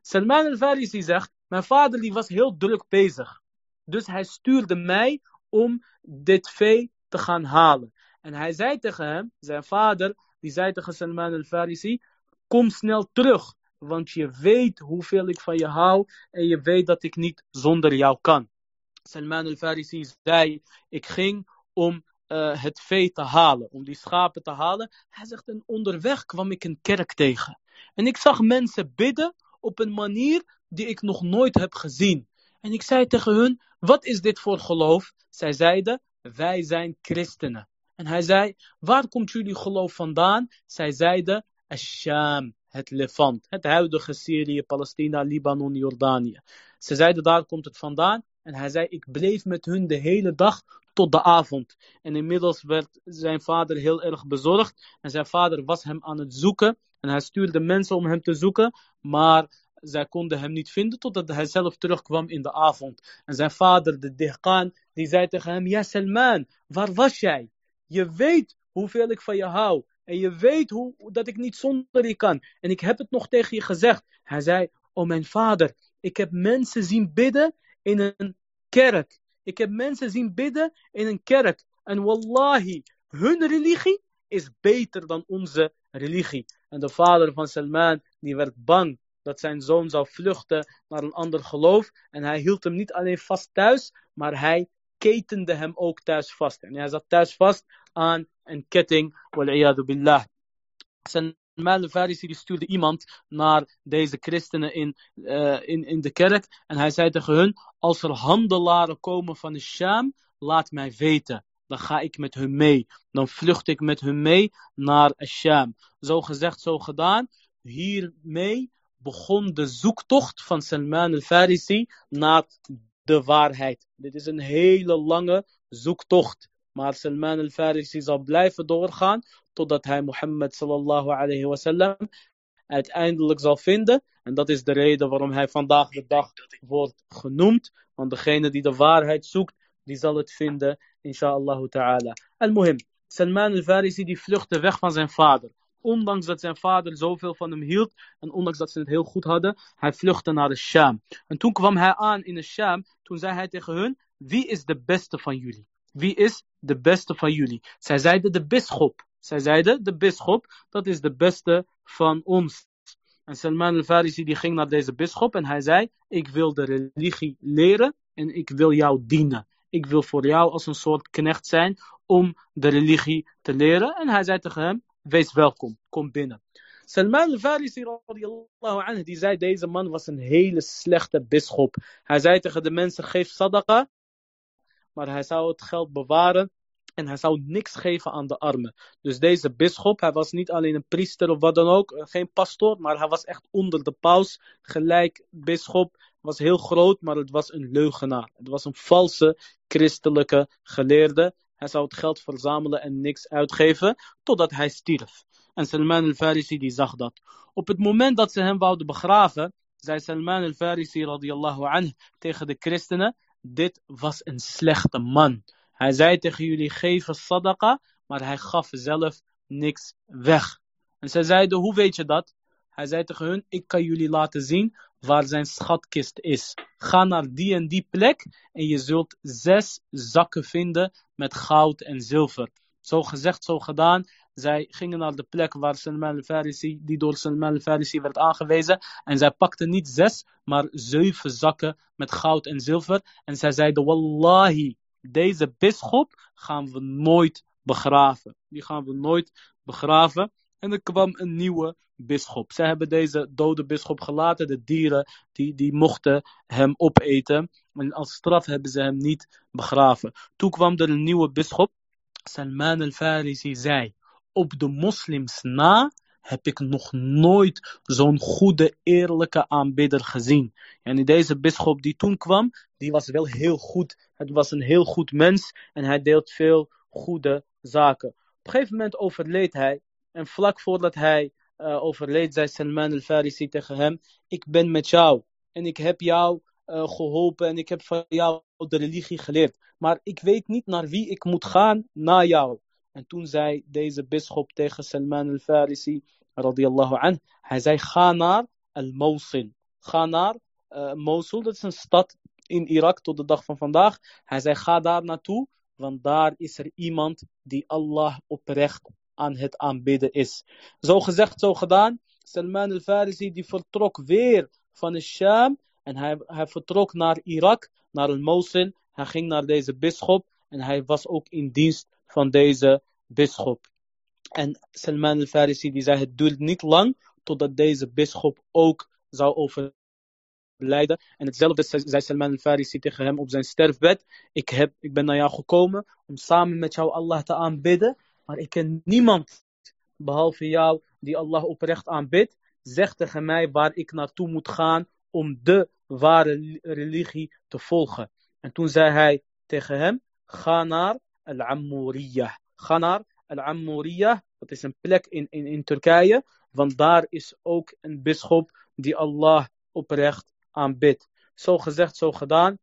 Salman al-Farisi zegt, mijn vader die was heel druk bezig. Dus hij stuurde mij om dit vee te gaan halen. En hij zei tegen hem, zijn vader, die zei tegen Salman al-Farisi, kom snel terug. Want je weet hoeveel ik van je hou en je weet dat ik niet zonder jou kan. Salman al-Farisi zei, ik ging om uh, het vee te halen, om die schapen te halen. Hij zegt, en onderweg kwam ik een kerk tegen. En ik zag mensen bidden op een manier die ik nog nooit heb gezien. En ik zei tegen hun, wat is dit voor geloof? Zij zeiden, wij zijn christenen. En hij zei, waar komt jullie geloof vandaan? Zij zeiden, Asham, het Levant, het huidige Syrië, Palestina, Libanon, Jordanië. Ze zeiden, daar komt het vandaan. En hij zei, ik bleef met hun de hele dag tot de avond. En inmiddels werd zijn vader heel erg bezorgd. En zijn vader was hem aan het zoeken. En hij stuurde mensen om hem te zoeken. Maar zij konden hem niet vinden totdat hij zelf terugkwam in de avond. En zijn vader, de Dihqan, die zei tegen hem, ja Salman, waar was jij? Je weet hoeveel ik van je hou. En je weet hoe, dat ik niet zonder je kan. En ik heb het nog tegen je gezegd. Hij zei, oh mijn vader, ik heb mensen zien bidden in een kerk. Ik heb mensen zien bidden in een kerk. En wallahi, hun religie is beter dan onze religie. En de vader van Salman, die werd bang dat zijn zoon zou vluchten naar een ander geloof. En hij hield hem niet alleen vast thuis, maar hij ketende hem ook thuis vast. En hij zat thuis vast aan een ketting. Wal'iyadu billah. Salman al-Farisi stuurde iemand naar deze christenen in, uh, in, in de kerk. En hij zei tegen hun, als er handelaren komen van de Sham, laat mij weten. Dan ga ik met hun mee. Dan vlucht ik met hun mee naar Sham. Zo gezegd, zo gedaan. Hiermee begon de zoektocht van Salman al-Farisi naar de waarheid. Dit is een hele lange zoektocht. Maar Salman al-Farisi zal blijven doorgaan totdat hij Mohammed sallallahu alayhi wasallam uiteindelijk zal vinden. En dat is de reden waarom hij vandaag de dag wordt genoemd. Want degene die de waarheid zoekt, die zal het vinden, inshallah ta'ala. Al-Muhim, Salman al-Farisi die vluchtte weg van zijn vader. Ondanks dat zijn vader zoveel van hem hield en ondanks dat ze het heel goed hadden, hij vluchtte naar de Sham. En toen kwam hij aan in de Sham, toen zei hij tegen hun, wie is de beste van jullie? Wie is de beste van jullie? Zij zeiden de bisschop. Zij zeiden de bisschop, dat is de beste van ons. En Salman al-Farisi die ging naar deze bisschop en hij zei, ik wil de religie leren en ik wil jou dienen. Ik wil voor jou als een soort knecht zijn om de religie te leren. En hij zei tegen hem, wees welkom, kom binnen. Salman al-Farisi anhu, die zei deze man was een hele slechte bisschop. Hij zei tegen de mensen, geef sadaqa, maar hij zou het geld bewaren en hij zou niks geven aan de armen. Dus deze bisschop, hij was niet alleen een priester of wat dan ook, eh, geen pastoor, maar hij was echt onder de paus, gelijk bisschop, was heel groot, maar het was een leugenaar. Het was een valse christelijke geleerde. Hij zou het geld verzamelen en niks uitgeven, totdat hij stierf. En Salman al-Farisi die zag dat. Op het moment dat ze hem wouden begraven, zei Salman al-Farisi radiyallahu anhu tegen de christenen, dit was een slechte man. Hij zei tegen jullie, geef sadaqa, maar hij gaf zelf niks weg. En zij zeiden, hoe weet je dat? Hij zei tegen hun, ik kan jullie laten zien waar zijn schatkist is. Ga naar die en die plek en je zult zes zakken vinden met goud en zilver. Zo gezegd, zo gedaan. Zij gingen naar de plek waar Salman al-Farisi, die door Salman al-Farisi werd aangewezen. En zij pakten niet zes, maar zeven zakken met goud en zilver. En zij zeiden, Wallahi, deze bisschop gaan we nooit begraven. Die gaan we nooit begraven. En er kwam een nieuwe bisschop. Zij hebben deze dode bisschop gelaten. De dieren die, die mochten hem opeten. En als straf hebben ze hem niet begraven. Toen kwam er een nieuwe bisschop. Salman al-Farisi zei: Op de moslims na heb ik nog nooit zo'n goede, eerlijke aanbidder gezien. En deze bisschop die toen kwam, die was wel heel goed. Het was een heel goed mens en hij deelt veel goede zaken. Op een gegeven moment overleed hij. En vlak voordat hij uh, overleed, zei Salman al-Farisi tegen hem: Ik ben met jou en ik heb jou uh, geholpen en ik heb van jou de religie geleerd. Maar ik weet niet naar wie ik moet gaan na jou. En toen zei deze bisschop tegen Salman al-Farisi, radiyallahu an, hij zei: Ga naar al-Mosul. Ga naar uh, Mosul, dat is een stad in Irak tot de dag van vandaag. Hij zei: Ga daar naartoe, want daar is er iemand die Allah oprecht aan het aanbidden is. Zo gezegd, zo gedaan. Salman al-Farisi die vertrok weer van de Sham en hij, hij vertrok naar Irak, naar al-Mosul. Hij ging naar deze bisschop en hij was ook in dienst van deze bisschop. En Salman al-Farisi die zei het duurt niet lang totdat deze bisschop ook zou overlijden. En hetzelfde zei Salman al-Farisi tegen hem op zijn sterfbed. Ik, heb, ik ben naar jou gekomen om samen met jou Allah te aanbidden. Maar ik ken niemand behalve jou die Allah oprecht aanbidt. Zeg tegen mij waar ik naartoe moet gaan om de ware religie te volgen. En toen zei hij tegen hem, ga naar Al-Ammuriyah. Ga naar Al-Ammuriyah, dat is een plek in, in, in Turkije, want daar is ook een bisschop die Allah oprecht aanbidt. Zo gezegd, zo gedaan.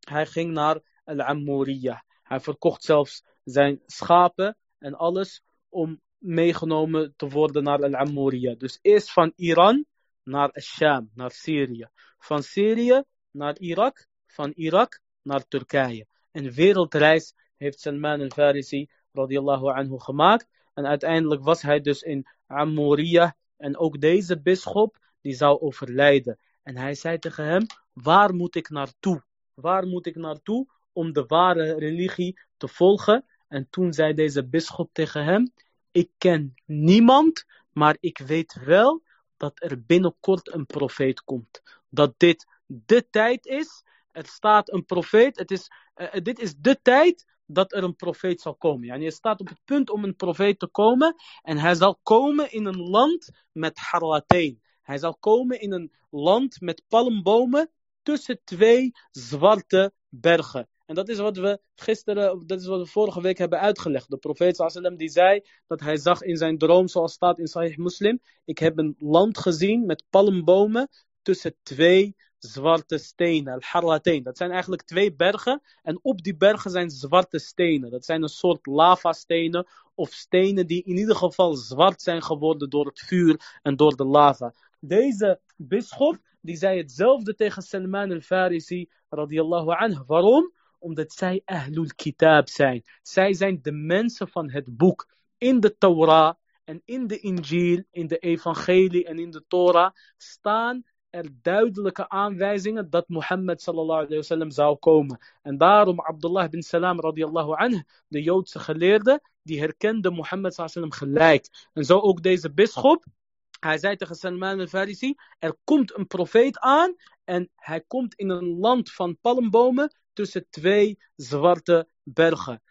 Hij ging naar Al-Ammuriyah. Hij verkocht zelfs zijn schapen en alles om meegenomen te worden naar Al-Ammuriyah. Dus eerst van Iran naar Sham, naar Syrië. Van Syrië naar Irak, van Irak naar Turkije. Een wereldreis heeft Salman al-Farisi radiallahu anhu gemaakt. En uiteindelijk was hij dus in Ammuriyah. En ook deze bisschop, die zou overlijden. En hij zei tegen hem, waar moet ik naartoe? Waar moet ik naartoe om de ware religie te volgen? En toen zei deze bisschop tegen hem, ik ken niemand, maar ik weet wel dat er binnenkort een profeet komt. Dat dit de tijd is. Er staat een profeet. Het is, uh, dit is de tijd dat er een profeet zal komen. Yani je staat op het punt om een profeet te komen. En hij zal komen in een land met harlateen. Hij zal komen in een land met palmbomen tussen twee zwarte bergen. En dat is wat we gisteren, dat is wat we vorige week hebben uitgelegd. De profeet sallam die zei dat hij zag in zijn droom, zoals staat in Sahih Muslim. Ik heb een land gezien met palmbomen tussen twee zwarte stenen, al-harlateen. Dat zijn eigenlijk twee bergen en op die bergen zijn zwarte stenen. Dat zijn een soort lavastenen of stenen die in ieder geval zwart zijn geworden door het vuur en door de lava. Deze bisschop die zei hetzelfde tegen Salman al-Farisi radiyallahu anhu. Waarom? Omdat zij Ahlul Kitab zijn. Zij zijn de mensen van het boek. In de Torah en in de Injil, in de Evangelie en in de Torah staan er duidelijke aanwijzingen dat Mohammed sallallahu alayhi zou komen. En daarom Abdullah bin Salam radiyallahu anhu, de Joodse geleerde, die herkende Mohammed sallallahu alayhi gelijk. En zo ook deze bisschop, hij zei tegen Salman al-Farisi, er komt een profeet aan en hij komt in een land van palmbomen tussen twee zwarte bergen.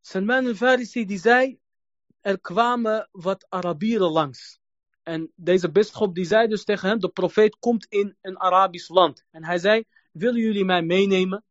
Salman al-Farisi die zei, er kwamen wat Arabieren langs. En deze bisschop die zei dus tegen hem, de profeet komt in een Arabisch land. En hij zei, willen jullie mij meenemen?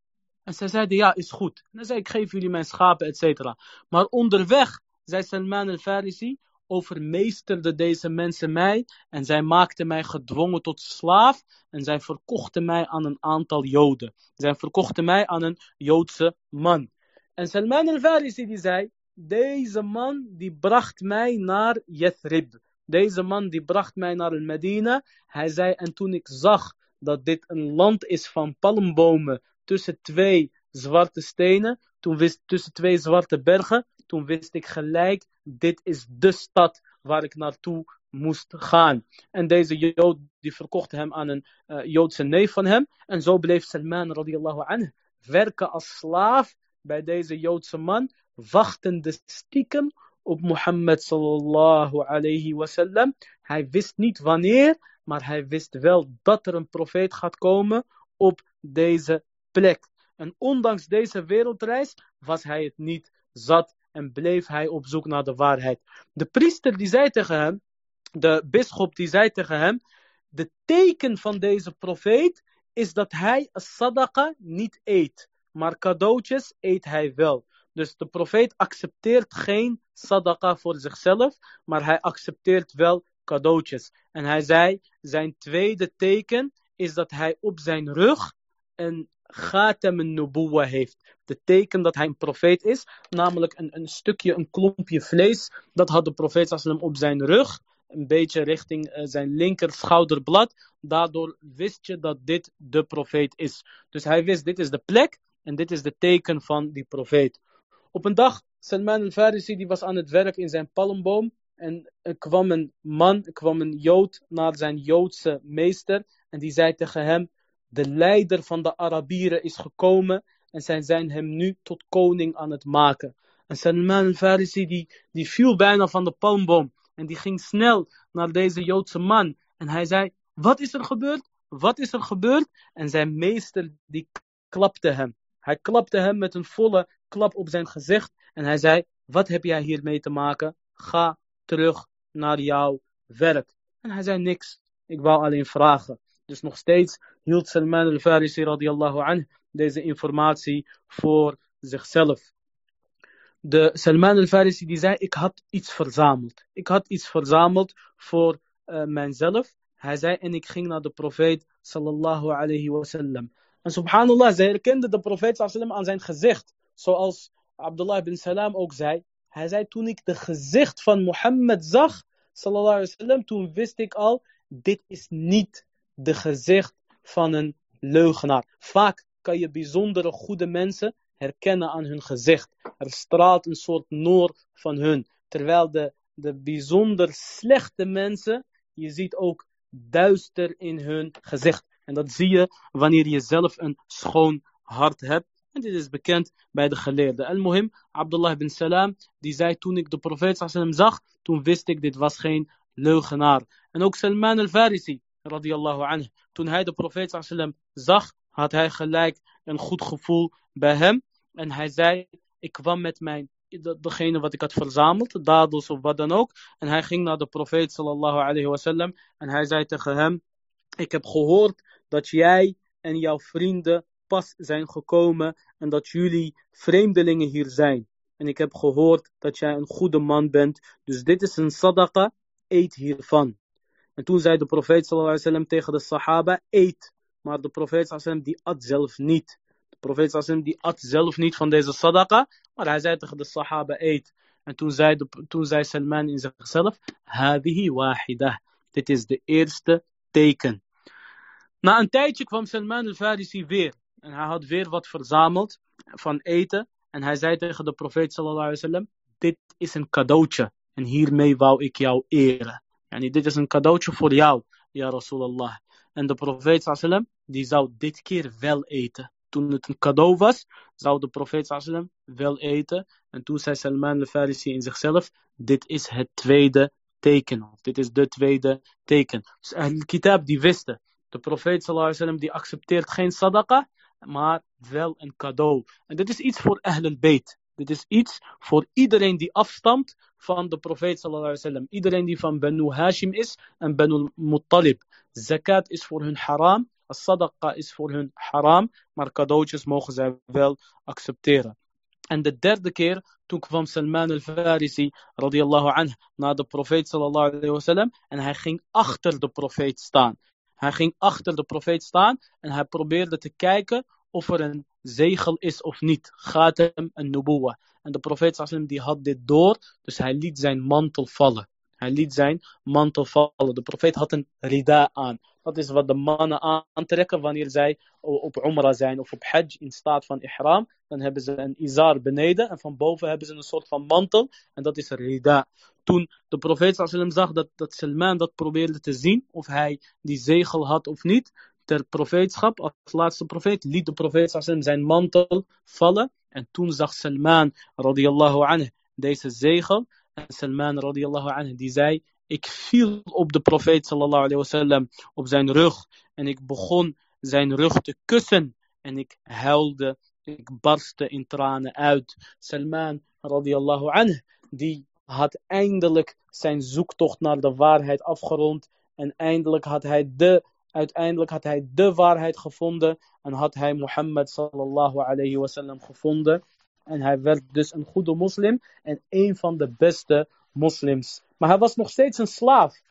En zij zeiden, ja, is goed. En hij zei, ik geef jullie mijn schapen, et cetera. Maar onderweg, zei Salman al-Farisi, overmeesterde deze mensen mij en zij maakten mij gedwongen tot slaaf en zij verkochten mij aan een aantal Joden. Zij verkochten mij aan een Joodse man. En Salman al-Farisi die zei, deze man die bracht mij naar Yathrib. Deze man die bracht mij naar Medina. Hij zei, en toen ik zag dat dit een land is van palmbomen tussen twee zwarte stenen, toen wist, tussen twee zwarte bergen, toen wist ik gelijk, dit is de stad waar ik naartoe moest gaan. En deze Jood die verkocht hem aan een uh, Joodse neef van hem. En zo bleef Salman radiallahu anhu werken als slaaf bij deze Joodse man, wachtende stiekem op Mohammed sallallahu alayhi wasallam. Hij wist niet wanneer, maar hij wist wel dat er een profeet gaat komen op deze plek. En ondanks deze wereldreis was hij het niet zat en bleef hij op zoek naar de waarheid. De priester die zei tegen hem, de bisschop die zei tegen hem, de teken van deze profeet is dat hij sadaqa niet eet, maar cadeautjes eet hij wel. Dus de profeet accepteert geen sadaqa voor zichzelf, maar hij accepteert wel cadeautjes. En hij zei, zijn tweede teken is dat hij op zijn rug een Ghatam nubuwa heeft. De teken dat hij een profeet is, namelijk een, een stukje, een klompje vlees, dat had de profeet sallam op zijn rug, een beetje richting uh, zijn linker schouderblad. Daardoor wist je dat dit de profeet is. Dus hij wist, dit is de plek en dit is de teken van die profeet. Op een dag, Salman al-Farisi die was aan het werk in zijn palmboom en er kwam een man, kwam een Jood naar zijn Joodse meester en die zei tegen hem, de leider van de Arabieren is gekomen en zij zijn hem nu tot koning aan het maken. En Salman al-Farisi die, die viel bijna van de palmboom en die ging snel naar deze Joodse man en hij zei, wat is er gebeurd? Wat is er gebeurd? En zijn meester die klapte hem. Hij klapte hem met een volle klap op zijn gezicht en hij zei, wat heb jij hiermee te maken? Ga terug naar jouw werk. En hij zei niks. Ik wou alleen vragen. Dus nog steeds hield Salman al-Farisi anh deze informatie voor zichzelf. De Salman al-Farisi die zei, ik had iets verzameld. Ik had iets verzameld voor uh, mijzelf. Hij zei, en ik ging naar de profeet sallallahu alayhi wasallam. En subhanallah, zij herkende de profeet sallallahu aan zijn gezicht. Zoals Abdullah bin Salam ook zei. Hij zei, toen ik de gezicht van Mohammed zag, sallallahu alayhi wasallam, toen wist ik al, dit is niet de gezicht van een leugenaar. Vaak kan je bijzondere goede mensen herkennen aan hun gezicht. Er straalt een soort noor van hun. Terwijl de, de bijzonder slechte mensen, je ziet ook duister in hun gezicht. En dat zie je wanneer je zelf een schoon hart hebt. En dit is bekend bij de geleerden. Al-Muhim, Abdullah bin Salam, die zei toen ik de profeet sallam zag, toen wist ik dit was geen leugenaar. En ook Salman al-Farisi, radiallahu anhu. Toen hij de profeet sallam zag, had hij gelijk een goed gevoel bij hem. En hij zei, ik kwam met mijn, degene wat ik had verzameld, dadels of wat dan ook. En hij ging naar de profeet sallallahu alayhi wasallam. En hij zei tegen hem, ik heb gehoord dat jij en jouw vrienden pas zijn gekomen en dat jullie vreemdelingen hier zijn. En ik heb gehoord dat jij een goede man bent. Dus dit is een sadaqa, eet hiervan. En toen zei de profeet wasallam tegen de sahaba, eet. Maar de profeet wasallam die at zelf niet. De profeet wasallam die at zelf niet van deze sadaqa, maar hij zei tegen de sahaba, eet. En toen zei, toen zei Salman in zichzelf, hadihi wahida. Dit is de eerste teken. Na een tijdje kwam Salman al-Farisi weer. En hij had weer wat verzameld van eten. En hij zei tegen de profeet sallallahu dit is een cadeautje. En hiermee wou ik jou eren. Yani dit is een cadeautje voor jou, ja Rasulallah. En de profeet sallam, die zou dit keer wel eten. Toen het een cadeau was, zou de profeet sallam wel eten. En toen zei Salman al-Farisi in zichzelf, dit is het tweede teken. Dit is de tweede teken. Dus Ahl-Kitab die wisten. De profeet sallam, die accepteert geen sadaqa, maar wel een cadeau. En dit is iets voor Ahl al-Bayt. Dit is iets voor iedereen die afstamt van de profeet sallallahu alaihi wasallam. Iedereen die van Banu Hashim is en Banu Muttalib. Zakat is voor hun haram. As-sadaqa is voor hun haram. Maar cadeautjes mogen zij wel accepteren. En de derde keer, toen kwam Salman al-Farisi radiyallahu anh naar de profeet sallallahu wasallam. En hij ging achter de profeet staan. Hij ging achter de profeet staan en hij probeerde te kijken of er een zegel is of niet. Ghatem en nubuwa. En de profeet sallam die had dit door, dus hij liet zijn mantel vallen. Hij liet zijn mantel vallen. De profeet had een rida aan. Dat is wat de mannen aantrekken wanneer zij op Umrah zijn of op Hajj in staat van ihram. Dan hebben ze een izar beneden en van boven hebben ze een soort van mantel. En dat is een rida. Toen de profeet sallam zag dat, dat Salman dat probeerde te zien, of hij die zegel had of niet, ter profeetschap, als laatste profeet, liet de profeet zijn mantel vallen. En toen zag Salman, radiyallahu anhu, deze zegel. En Salman radiallahu anhu die zei, ik viel op de profeet sallallahu alayhi wasallam op zijn rug en ik begon zijn rug te kussen en ik huilde, ik barstte in tranen uit. Salman radiallahu anhu die had eindelijk zijn zoektocht naar de waarheid afgerond en eindelijk had hij de uiteindelijk had hij de waarheid gevonden en had hij Mohammed sallallahu alayhi wasallam gevonden. En hij werd dus een goede moslim en een van de beste moslims. Maar hij was nog steeds een slaaf.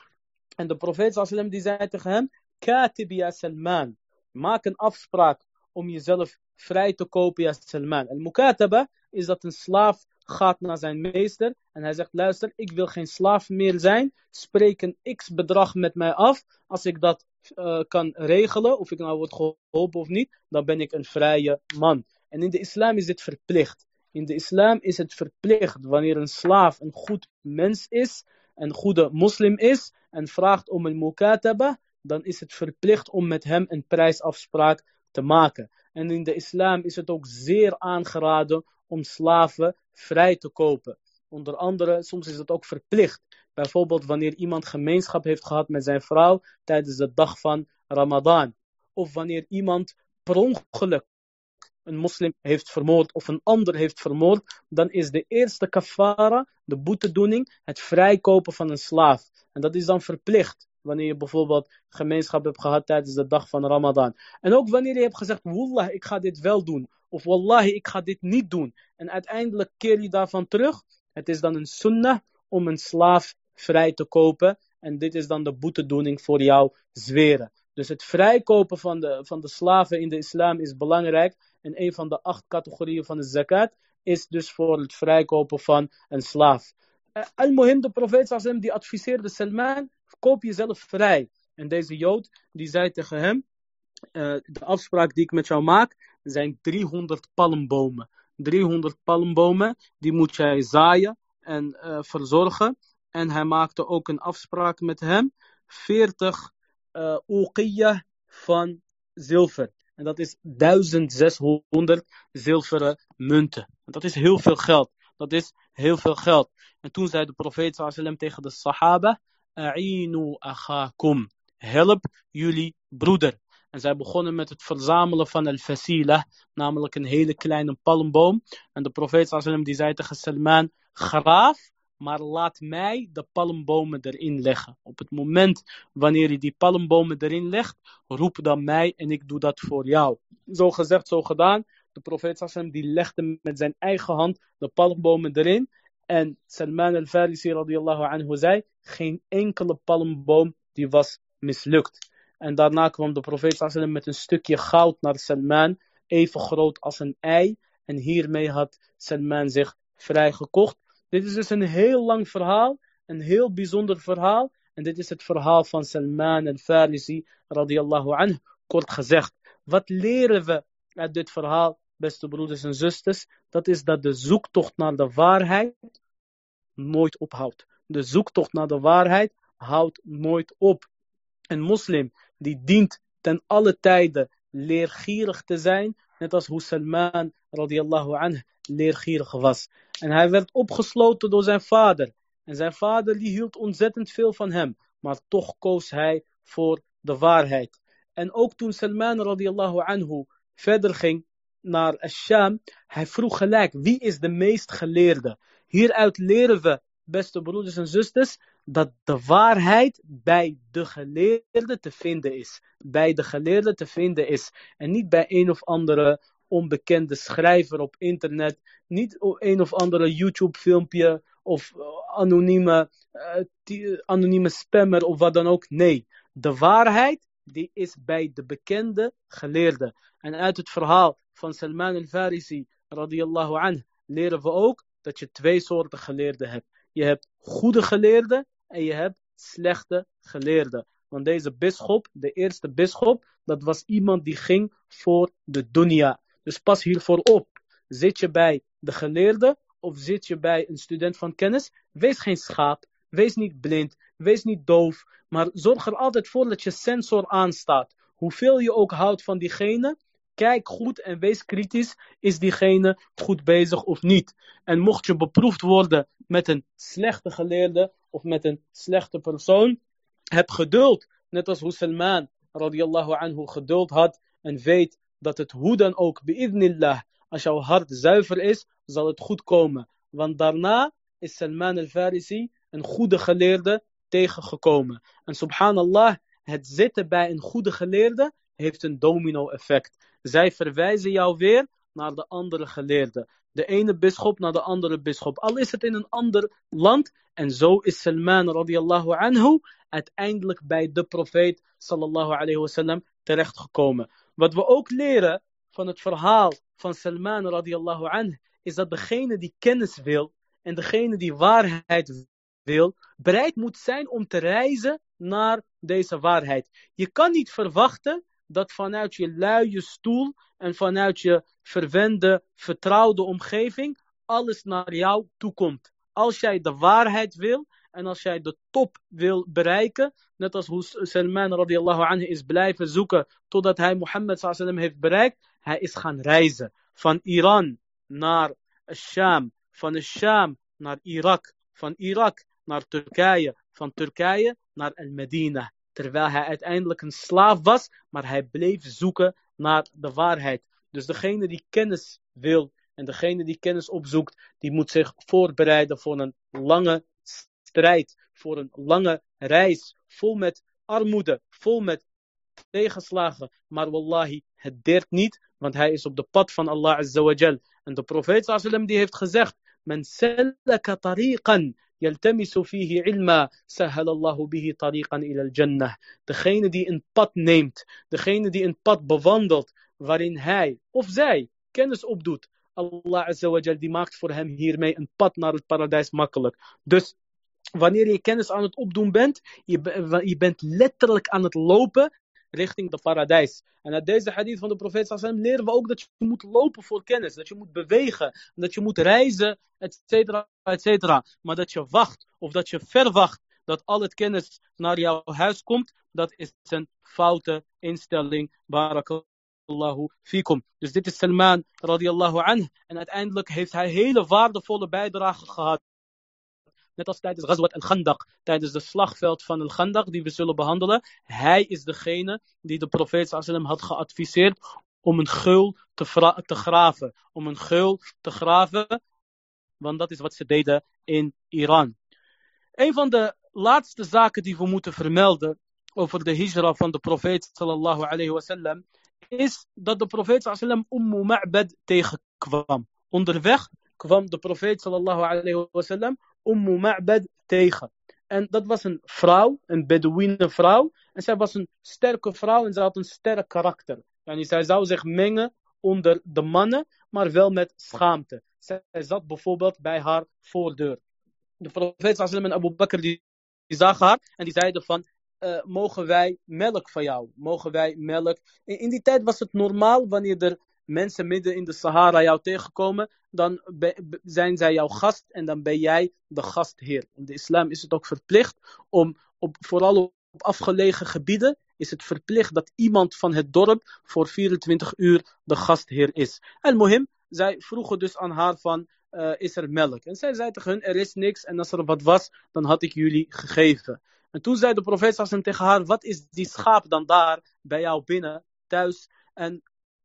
En de profeet sallam die zei tegen hem, Katib ya Salman, maak een afspraak om jezelf vrij te kopen ya Salman. En mukataba is dat een slaaf gaat naar zijn meester en hij zegt, luister, ik wil geen slaaf meer zijn, spreek een x bedrag met mij af. Als ik dat uh, kan regelen, of ik nou word geholpen of niet, dan ben ik een vrije man. En in de islam is dit verplicht. In de islam is het verplicht wanneer een slaaf een goed mens is, een goede moslim is en vraagt om een mukataba, dan is het verplicht om met hem een prijsafspraak te maken. En in de islam is het ook zeer aangeraden om slaven vrij te kopen. Onder andere, soms is het ook verplicht. Bijvoorbeeld wanneer iemand gemeenschap heeft gehad met zijn vrouw tijdens de dag van Ramadan. Of wanneer iemand per ongeluk een moslim heeft vermoord of een ander heeft vermoord, dan is de eerste kafara, de boetedoening, het vrijkopen van een slaaf. En dat is dan verplicht. Wanneer je bijvoorbeeld gemeenschap hebt gehad tijdens de dag van Ramadan. En ook wanneer je hebt gezegd, wallah, ik ga dit wel doen. Of wallahi, ik ga dit niet doen. En uiteindelijk keer je daarvan terug. Het is dan een sunnah om een slaaf vrij te kopen. En dit is dan de boetedoening voor jouw zweren. Dus het vrijkopen van de, van de slaven in de islam is belangrijk. En een van de acht categorieën van de zakat is dus voor het vrijkopen van een slaaf. Uh, Al-Muhim, de profeet die adviseerde Salman, koop jezelf vrij. En deze Jood, die zei tegen hem, uh, de afspraak die ik met jou maak, zijn 300 palmbomen. 300 palmbomen, die moet jij zaaien en uh, verzorgen. En hij maakte ook een afspraak met hem. 40 uh, van zilver. En dat is 1600 zilveren munten. En dat is heel veel geld. Dat is heel veel geld. En toen zei de profeet sallam tegen de sahaba. A'inu akhakum. Help jullie broeder. En zij begonnen met het verzamelen van al-fasila, namelijk een hele kleine palmboom. En de profeet sallam die zei tegen Salman, graaf maar laat mij de palmbomen erin leggen. Op het moment wanneer je die palmbomen erin legt, roep dan mij en ik doe dat voor jou. Zo gezegd, zo gedaan. De profeet Sassam die legde met zijn eigen hand de palmbomen erin. En Salman al-Farisi radiallahu anhu zei, geen enkele palmboom die was mislukt. En daarna kwam de profeet Sassam met een stukje goud naar Salman, even groot als een ei. En hiermee had Salman zich vrijgekocht. Dit is dus een heel lang verhaal, een heel bijzonder verhaal. En dit is het verhaal van Salman al-Farisi radiallahu anhu. Kort gezegd, wat leren we uit dit verhaal, beste broeders en zusters? Dat is dat de zoektocht naar de waarheid nooit ophoudt. De zoektocht naar de waarheid houdt nooit op. Een moslim die dient ten alle tijden leergierig te zijn, net als hoe Salman radiallahu anhu leergierig was. En hij werd opgesloten door zijn vader. En zijn vader die hield ontzettend veel van hem. Maar toch koos hij voor de waarheid. En ook toen Salman radiallahu anhu verder ging naar Asham, hij vroeg gelijk, wie is de meest geleerde? Hieruit leren we, beste broeders en zusters, dat de waarheid bij de geleerde te vinden is. Bij de geleerde te vinden is. En niet bij een of andere onbekende schrijver op internet. Niet een of andere YouTube filmpje of eh, anonieme, uh, anonieme spammer of wat dan ook. Nee, de waarheid die is bij de bekende geleerde. En uit het verhaal van Salman al-Farisi radiyallahu anh leren we ook dat je twee soorten geleerden hebt. Je hebt goede geleerden en je hebt slechte geleerden. Want deze bisschop, de eerste bisschop, dat was iemand die ging voor de dunya. Dus pas hiervoor op. Zit je bij de geleerde of zit je bij een student van kennis? Wees geen schaap. Wees niet blind. Wees niet doof. Maar zorg er altijd voor dat je sensor aanstaat. Hoeveel je ook houdt van diegene, kijk goed en wees kritisch. Is diegene goed bezig of niet? En mocht je beproefd worden met een slechte geleerde of met een slechte persoon, heb geduld. Net als hoe radiallahu anhu geduld had en weet dat het hoe dan ook, bi'idnillah, als jouw hart zuiver is, zal het goed komen. Want daarna is Salman al-Farisi een goede geleerde tegengekomen. En subhanallah, het zitten bij een goede geleerde heeft een domino-effect. Zij verwijzen jou weer naar de andere geleerde. De ene bisschop naar de andere bisschop. Al is het in een ander land. En zo is Salman radiallahu anhu uiteindelijk bij de profeet sallallahu alayhi wasallam terechtgekomen. Wat we ook leren van het verhaal van Salman radiallahu anhu is dat degene die kennis wil en degene die waarheid wil, bereid moet zijn om te reizen naar deze waarheid. Je kan niet verwachten dat vanuit je luie stoel en vanuit je verwende, vertrouwde omgeving alles naar jou toekomt. Als jij de waarheid wil en als jij de top wil bereiken, net als hoe Salman radiallahu anhu is blijven zoeken totdat hij Mohammed sallam heeft bereikt, hij is gaan reizen van Iran naar Sham, van Sham naar Irak, van Irak naar Turkije, van Turkije naar Al-Medina. Terwijl hij uiteindelijk een slaaf was, maar hij bleef zoeken naar de waarheid. Dus degene die kennis wil en degene die kennis opzoekt, die moet zich voorbereiden voor een lange strijd, voor een lange reis, vol met armoede, vol met tegenslagen. Maar wallahi, het deert niet, want hij is op de pad van Allah Azza wa. En de profeet sallam die heeft gezegd, men salaka tariqan يلتمس فيه علما سهل الله به طريقا إلى الجنة degene die een pad neemt degene die een pad bewandelt waarin hij of zij kennis opdoet Allah Azza wa Jal die maakt voor hem hiermee een pad naar het paradijs makkelijk dus wanneer je kennis aan het opdoen bent, je, je bent letterlijk aan het lopen richting de paradijs. En uit deze hadith van de profeet sallam leren we ook dat je moet lopen voor kennis. Dat je moet bewegen. Dat je moet reizen, et cetera, et cetera. Maar dat je wacht of dat je verwacht dat al het kennis naar jouw huis komt. Dat is een foute instelling. Barakallahu fikum. Dus dit is Salman radiallahu anh. En uiteindelijk heeft hij hele waardevolle bijdrage gehad Net als tijdens Ghazwat al-Khandaq, tijdens de slagveld van al-Khandaq, die we zullen behandelen. Hij is degene die de profeet sallam had geadviseerd om een geul te, te graven. Om een geul te graven, want dat is wat ze deden in Iran. Een van de laatste zaken die we moeten vermelden over de hijra van de profeet sallallahu alayhi wasallam, is dat de profeet sallam Ummu Ma'bad tegenkwam. Onderweg kwam de profeet sallallahu alayhi wasallam Ummu Ma'bad tegen. En dat was een vrouw, een Bedouine vrouw. En zij was een sterke vrouw en ze had een sterk karakter. Yani zij zou zich mengen onder de mannen, maar wel met schaamte. Zij zat bijvoorbeeld bij haar voordeur. De profeet sallam en Abu Bakr die, die zagen haar en die zeiden van, uh, mogen wij melk van jou? Mogen wij melk? In, in, die tijd was het normaal wanneer er mensen midden in de Sahara jou tegenkomen, dan zijn zij jouw gast en dan ben jij de gastheer. In de islam is het ook verplicht om, op, vooral op afgelegen gebieden, is het verplicht dat iemand van het dorp voor 24 uur de gastheer is. En Mohim, zij vroegen dus aan haar van, uh, is er melk? En zij zei tegen hun, er is niks en als er wat was, dan had ik jullie gegeven. En toen zei de profeet tegen haar, wat is die schaap dan daar bij jou binnen, thuis? En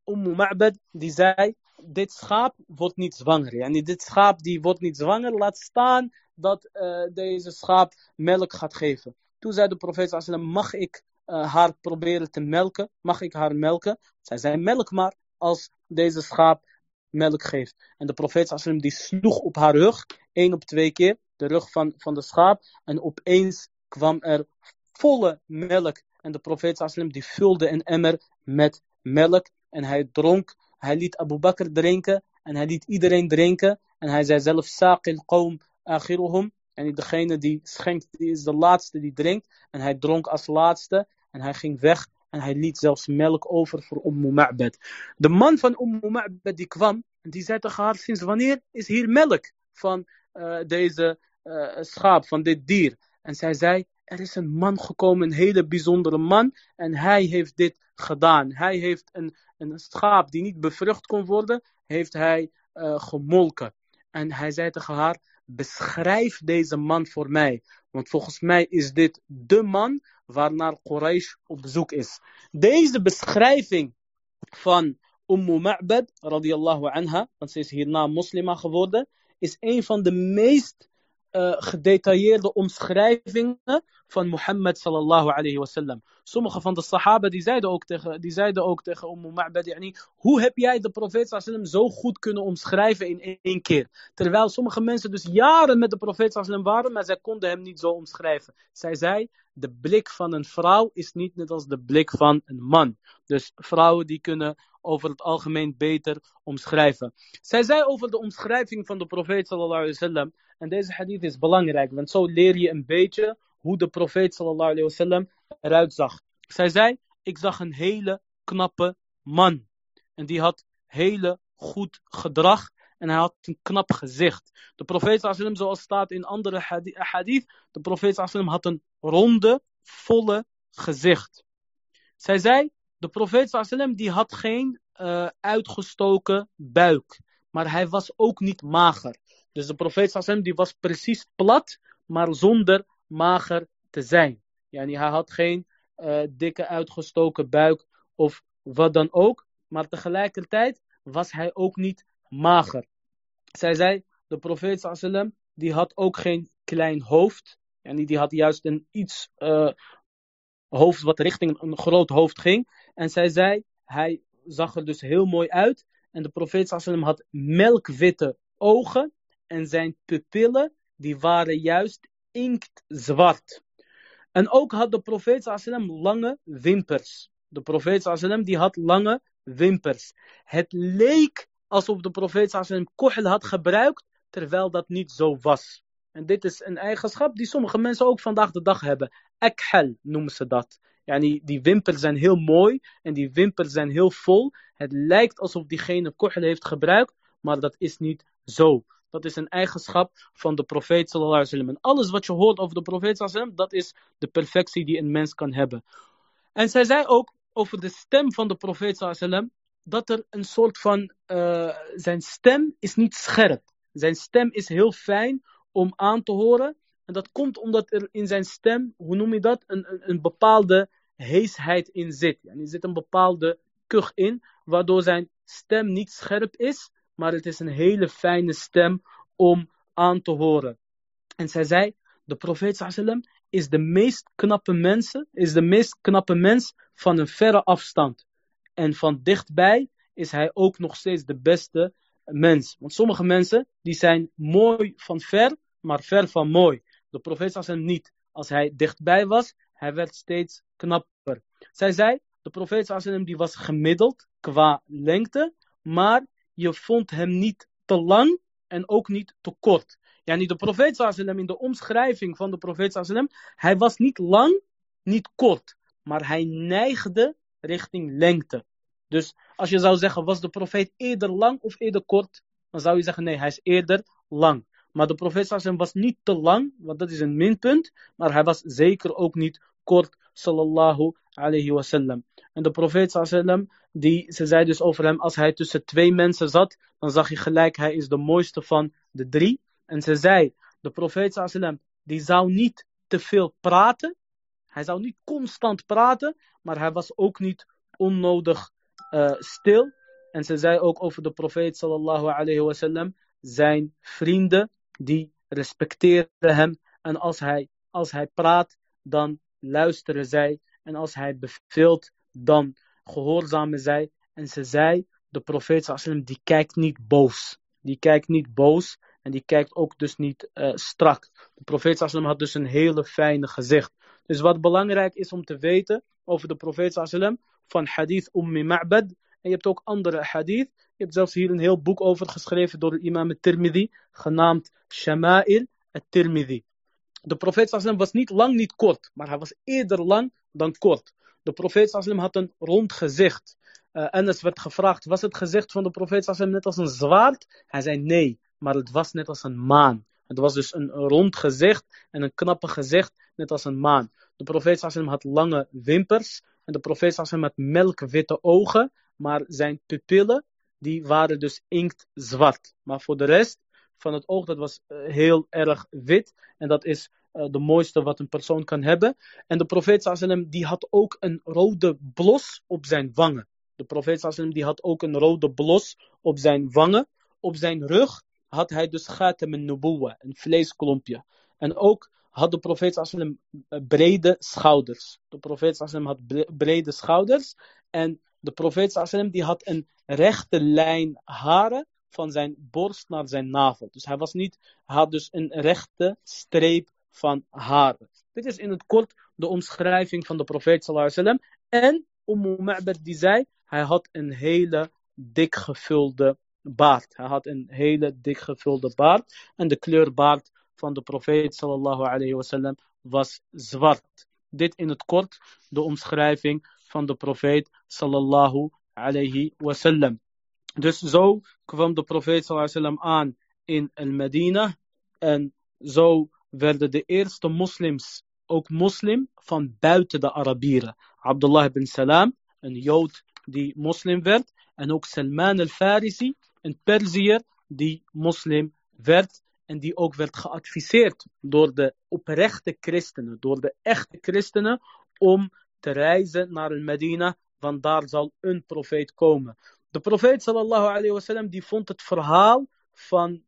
Ummu Ma'bad, die zei, dit schaap wordt niet zwanger. Yani dit schaap die wordt niet zwanger, laat staan dat uh, deze schaap melk gaat geven. Toen zei de profeet sallam, mag ik uh, haar proberen te melken? Mag ik haar melken? Zij zei, melk maar als deze schaap melk geeft. En de profeet sallam die sloeg op haar rug, één op twee keer, de rug van, van de schaap. En opeens kwam er volle melk. En de profeet sallam die vulde een emmer met melk en hij dronk, hij liet Abu Bakr drinken en hij liet iedereen drinken en hij zei zelf saqil qawm akhiruhum en degene die schenkt die is de laatste die drinkt en hij dronk als laatste en hij ging weg en hij liet zelfs melk over voor Ummu Ma'bad. De man van Ummu Ma'bad die kwam en die zei tegen haar sinds wanneer is hier melk van uh, deze uh, schaap, van dit dier? En zij zei er is een man gekomen, een hele bijzondere man. En hij heeft dit gedaan. Hij heeft een, een schaap die niet bevrucht kon worden, heeft hij uh, gemolken. En hij zei tegen haar, beschrijf deze man voor mij. Want volgens mij is dit de man waarnaar Quraysh op bezoek is. Deze beschrijving van Ummu Ma'bad, radiyallahu anha, want ze is hierna moslima geworden, is een van de meest uh, gedetailleerde omschrijvingen van Mohammed sallallahu alayhi wasallam. Sommige van de sahaba die zeiden ook tegen, die zeiden ook tegen Ummu Ma'bad, hoe heb jij de profeet sallam zo goed kunnen omschrijven in één keer? Terwijl sommige mensen dus jaren met de profeet sallam waren, maar zij konden hem niet zo omschrijven. Zij zei, de blik van een vrouw is niet net als de blik van een man. Dus vrouwen die kunnen over het algemeen beter omschrijven. Zij zei over de omschrijving van de profeet sallallahu alayhi wasallam, en deze hadith is belangrijk, want zo leer je een beetje hoe de profeet sallallahu alayhi wasallam eruit zag. Zij zei, ik zag een hele knappe man. En die had hele goed gedrag en hij had een knap gezicht. De profeet sallam, zoals staat in andere hadith, de profeet sallam had een ronde, volle gezicht. Zij zei, de profeet sallam, die had geen uh, uitgestoken buik, maar hij was ook niet mager. Dus de profeet sallam, die was precies plat, maar zonder mager te zijn. Yani, hij had geen uh, dikke uitgestoken buik of wat dan ook, maar tegelijkertijd was hij ook niet mager. Zij zei, de profeet sallam, die had ook geen klein hoofd. En die had juist een iets uh, hoofd wat richting een groot hoofd ging. En zij zei, hij zag er dus heel mooi uit. En de profeet sallam had melkwitte ogen. En zijn pupillen, die waren juist inktzwart. En ook had de profeet sallam lange wimpers. De profeet sallam die had lange wimpers. Het leek alsof de profeet sallam kohl had gebruikt, terwijl dat niet zo was. En dit is een eigenschap die sommige mensen ook vandaag de dag hebben. Ekhel noemen ze dat. Yani, die wimpers zijn heel mooi en die wimpers zijn heel vol. Het lijkt alsof diegene kohl heeft gebruikt, maar dat is niet zo. Dat is een eigenschap van de profeet sallallahu alaihi wasallam. En alles wat je hoort over de profeet sallallahu alaihi dat is de perfectie die een mens kan hebben. En zij zei ook over de stem van de profeet sallallahu alaihi wasallam, dat er een soort van, uh, zijn stem is niet scherp. Zijn stem is heel fijn om aan te horen. En dat komt omdat er in zijn stem, hoe noem je dat, een, een bepaalde heesheid in zit. En er zit een bepaalde kuch in, waardoor zijn stem niet scherp is, maar het is een hele fijne stem om aan te horen. En zij zei, de profeet sallam is de meest knappe mensen, is de meest knappe mens van een verre afstand. En van dichtbij is hij ook nog steeds de beste mens. Want sommige mensen, die zijn mooi van ver, maar ver van mooi. De profeet sallam niet. Als hij dichtbij was, hij werd steeds knapper. Zij zei, de profeet sallam die was gemiddeld qua lengte, maar je vond hem niet te lang en ook niet te kort. Ja, niet de profeet sallam in de omschrijving van de profeet sallam, hij was niet lang, niet kort, maar hij neigde richting lengte. Dus als je zou zeggen, was de profeet eerder lang of eerder kort, dan zou je zeggen, nee, hij is eerder lang. Maar de profeet was niet te lang, want dat is een minpunt, maar hij was zeker ook niet kort, sallallahu alayhi wasallam. En de profeet sallam, die, ze zei dus over hem, als hij tussen twee mensen zat, dan zag je gelijk, hij is de mooiste van de drie. En ze zei, de profeet sallam, die zou niet te veel praten. Hij zou niet constant praten, maar hij was ook niet onnodig uh, stil. En ze zei ook over de profeet sallallahu alayhi wasallam, zijn vrienden, die respecteren hem. En als hij, als hij praat, dan luisteren zij. En als hij beveelt, dan gehoorzamen zij. En ze zei, de profeet sallam, die kijkt niet boos. Die kijkt niet boos en die kijkt ook dus niet uh, strak. De profeet sallam had dus een hele fijne gezicht. Dus wat belangrijk is om te weten over de profeet sallam van hadith Ummi Ma'bad. En je hebt ook andere hadith. Je hebt zelfs hier een heel boek over geschreven door de imam al-Tirmidhi, genaamd Shama'il al-Tirmidhi. De profeet sallam was niet lang, niet kort, maar hij was eerder lang dan kort. De profeet sallam had een rond gezicht. Uh, Enes werd gevraagd, was het gezicht van de profeet sallam net als een zwaard? Hij zei nee, maar het was net als een maan. Het was dus een rond gezicht en een knappe gezicht, net als een maan. De profeet sallam had lange wimpers en de profeet sallam had melkwitte ogen, maar zijn pupillen die waren dus inktzwart. Maar voor de rest van het oog, dat was eh, heel erg wit. En dat is uh, de mooiste wat een persoon kan hebben. En de profeet die had ook een rode blos op zijn wangen. De profeet die had ook een rode blos op zijn wangen. Op zijn rug had hij dus gaten met nubuwa, een vleesklompje. En ook had de profeet eh, brede schouders. De profeet had brede schouders. En de profeet sallam die had een rechte lijn haren van zijn borst naar zijn navel. Dus hij was niet, had dus een rechte streep van haren. Dit is in het kort de omschrijving van de profeet wasallam. En Ummu Ma'bad die zei, hij had een hele dik gevulde baard. Hij had een hele dik gevulde baard. En de kleur baard van de profeet sallallahu alayhi wasallam was zwart. Dit in het kort de omschrijving van de profeet sallallahu alayhi wasallam. Dus zo kwam de profeet sallallahu alayhi wasallam aan in al-Medina. En zo werden de eerste moslims ook moslim van buiten de Arabieren. Abdullah ibn Salam, een Jood die moslim werd. En ook Salman al-Farisi, een Perziër die moslim werd. En die ook werd geadviseerd door de oprechte christenen, door de echte christenen, om te reizen naar Medina, want daar zal een profeet komen. De profeet sallallahu alayhi wasallam die vond het verhaal van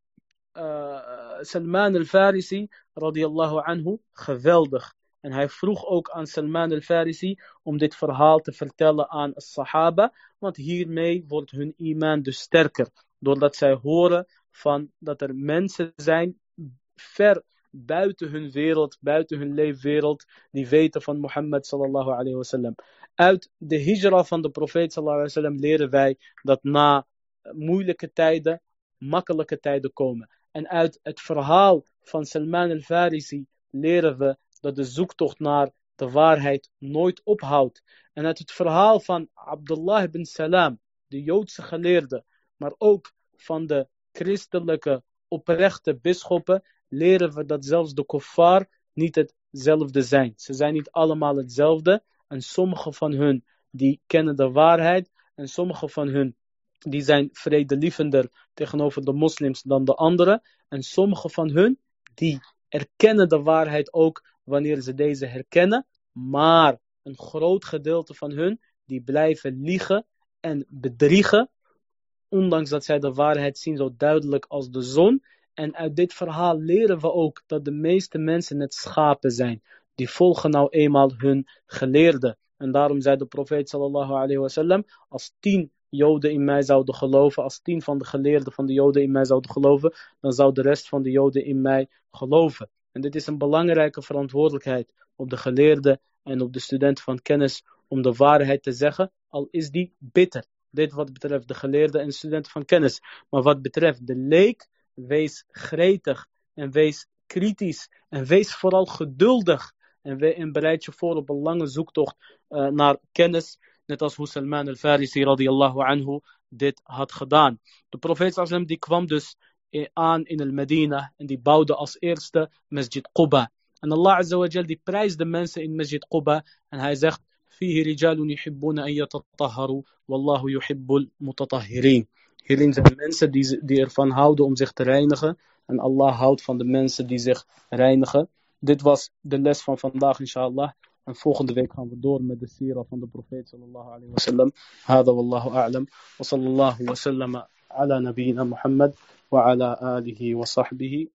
uh, Salman al-Farisi radiyallahu anhu geweldig. En hij vroeg ook aan Salman al-Farisi om dit verhaal te vertellen aan de Sahaba, want hiermee wordt hun iman dus sterker. Doordat zij horen van dat er mensen zijn ver buiten hun wereld, buiten hun leefwereld, die weten van Mohammed sallallahu alayhi wasallam. Uit de hijra van de profeet sallallahu alayhi wasallam leren wij dat na moeilijke tijden makkelijke tijden komen. En uit het verhaal van Salman al-Farisi leren we dat de zoektocht naar de waarheid nooit ophoudt. En uit het verhaal van Abdullah ibn Salam, de Joodse geleerde, maar ook van de christelijke oprechte bisschoppen, leren we dat zelfs de kuffar niet hetzelfde zijn. Ze zijn niet allemaal hetzelfde. En sommige van hun die kennen de waarheid. En sommige van hun die zijn vredelievender tegenover de moslims dan de anderen. En sommige van hun die erkennen de waarheid ook wanneer ze deze herkennen. Maar een groot gedeelte van hun die blijven liegen en bedriegen. Ondanks dat zij de waarheid zien zo duidelijk als de zon. En uit dit verhaal leren we ook dat de meeste mensen net schapen zijn. Die volgen nou eenmaal hun geleerden. En daarom zei de profeet sallallahu alayhi wasallam, als tien Joden in mij zouden geloven, als tien van de geleerden van de Joden in mij zouden geloven, dan zou de rest van de Joden in mij geloven. En dit is een belangrijke verantwoordelijkheid op de geleerden en op de studenten van kennis om de waarheid te zeggen, al is die bitter. Dit wat betreft de geleerden en studenten van kennis. Maar wat betreft de leek, wees gretig en wees kritisch en wees vooral geduldig. En, en bereid je voor op een lange zoektocht uh, naar kennis. Net als hoe Salman al-Farisi radiyallahu anhu dit had gedaan. De profeet sallam die kwam dus aan in al-Medina en die bouwde als eerste Masjid Quba. En Allah azza wa jal die prijst de mensen in Masjid Quba en hij zegt فيه رجال يحبون أن يتطهروا والله يحب المتطهرين Hierin zijn mensen die, die ervan houden om zich te reinigen. En Allah houdt van de mensen die zich reinigen. Dit was de les van vandaag, inshallah. En volgende week gaan we door met de sira van de profeet sallallahu alayhi wa sallam. Hada wallahu a'lam. Wa sallallahu wa ala nabiyyina Muhammad wa ala alihi wa sahbihi.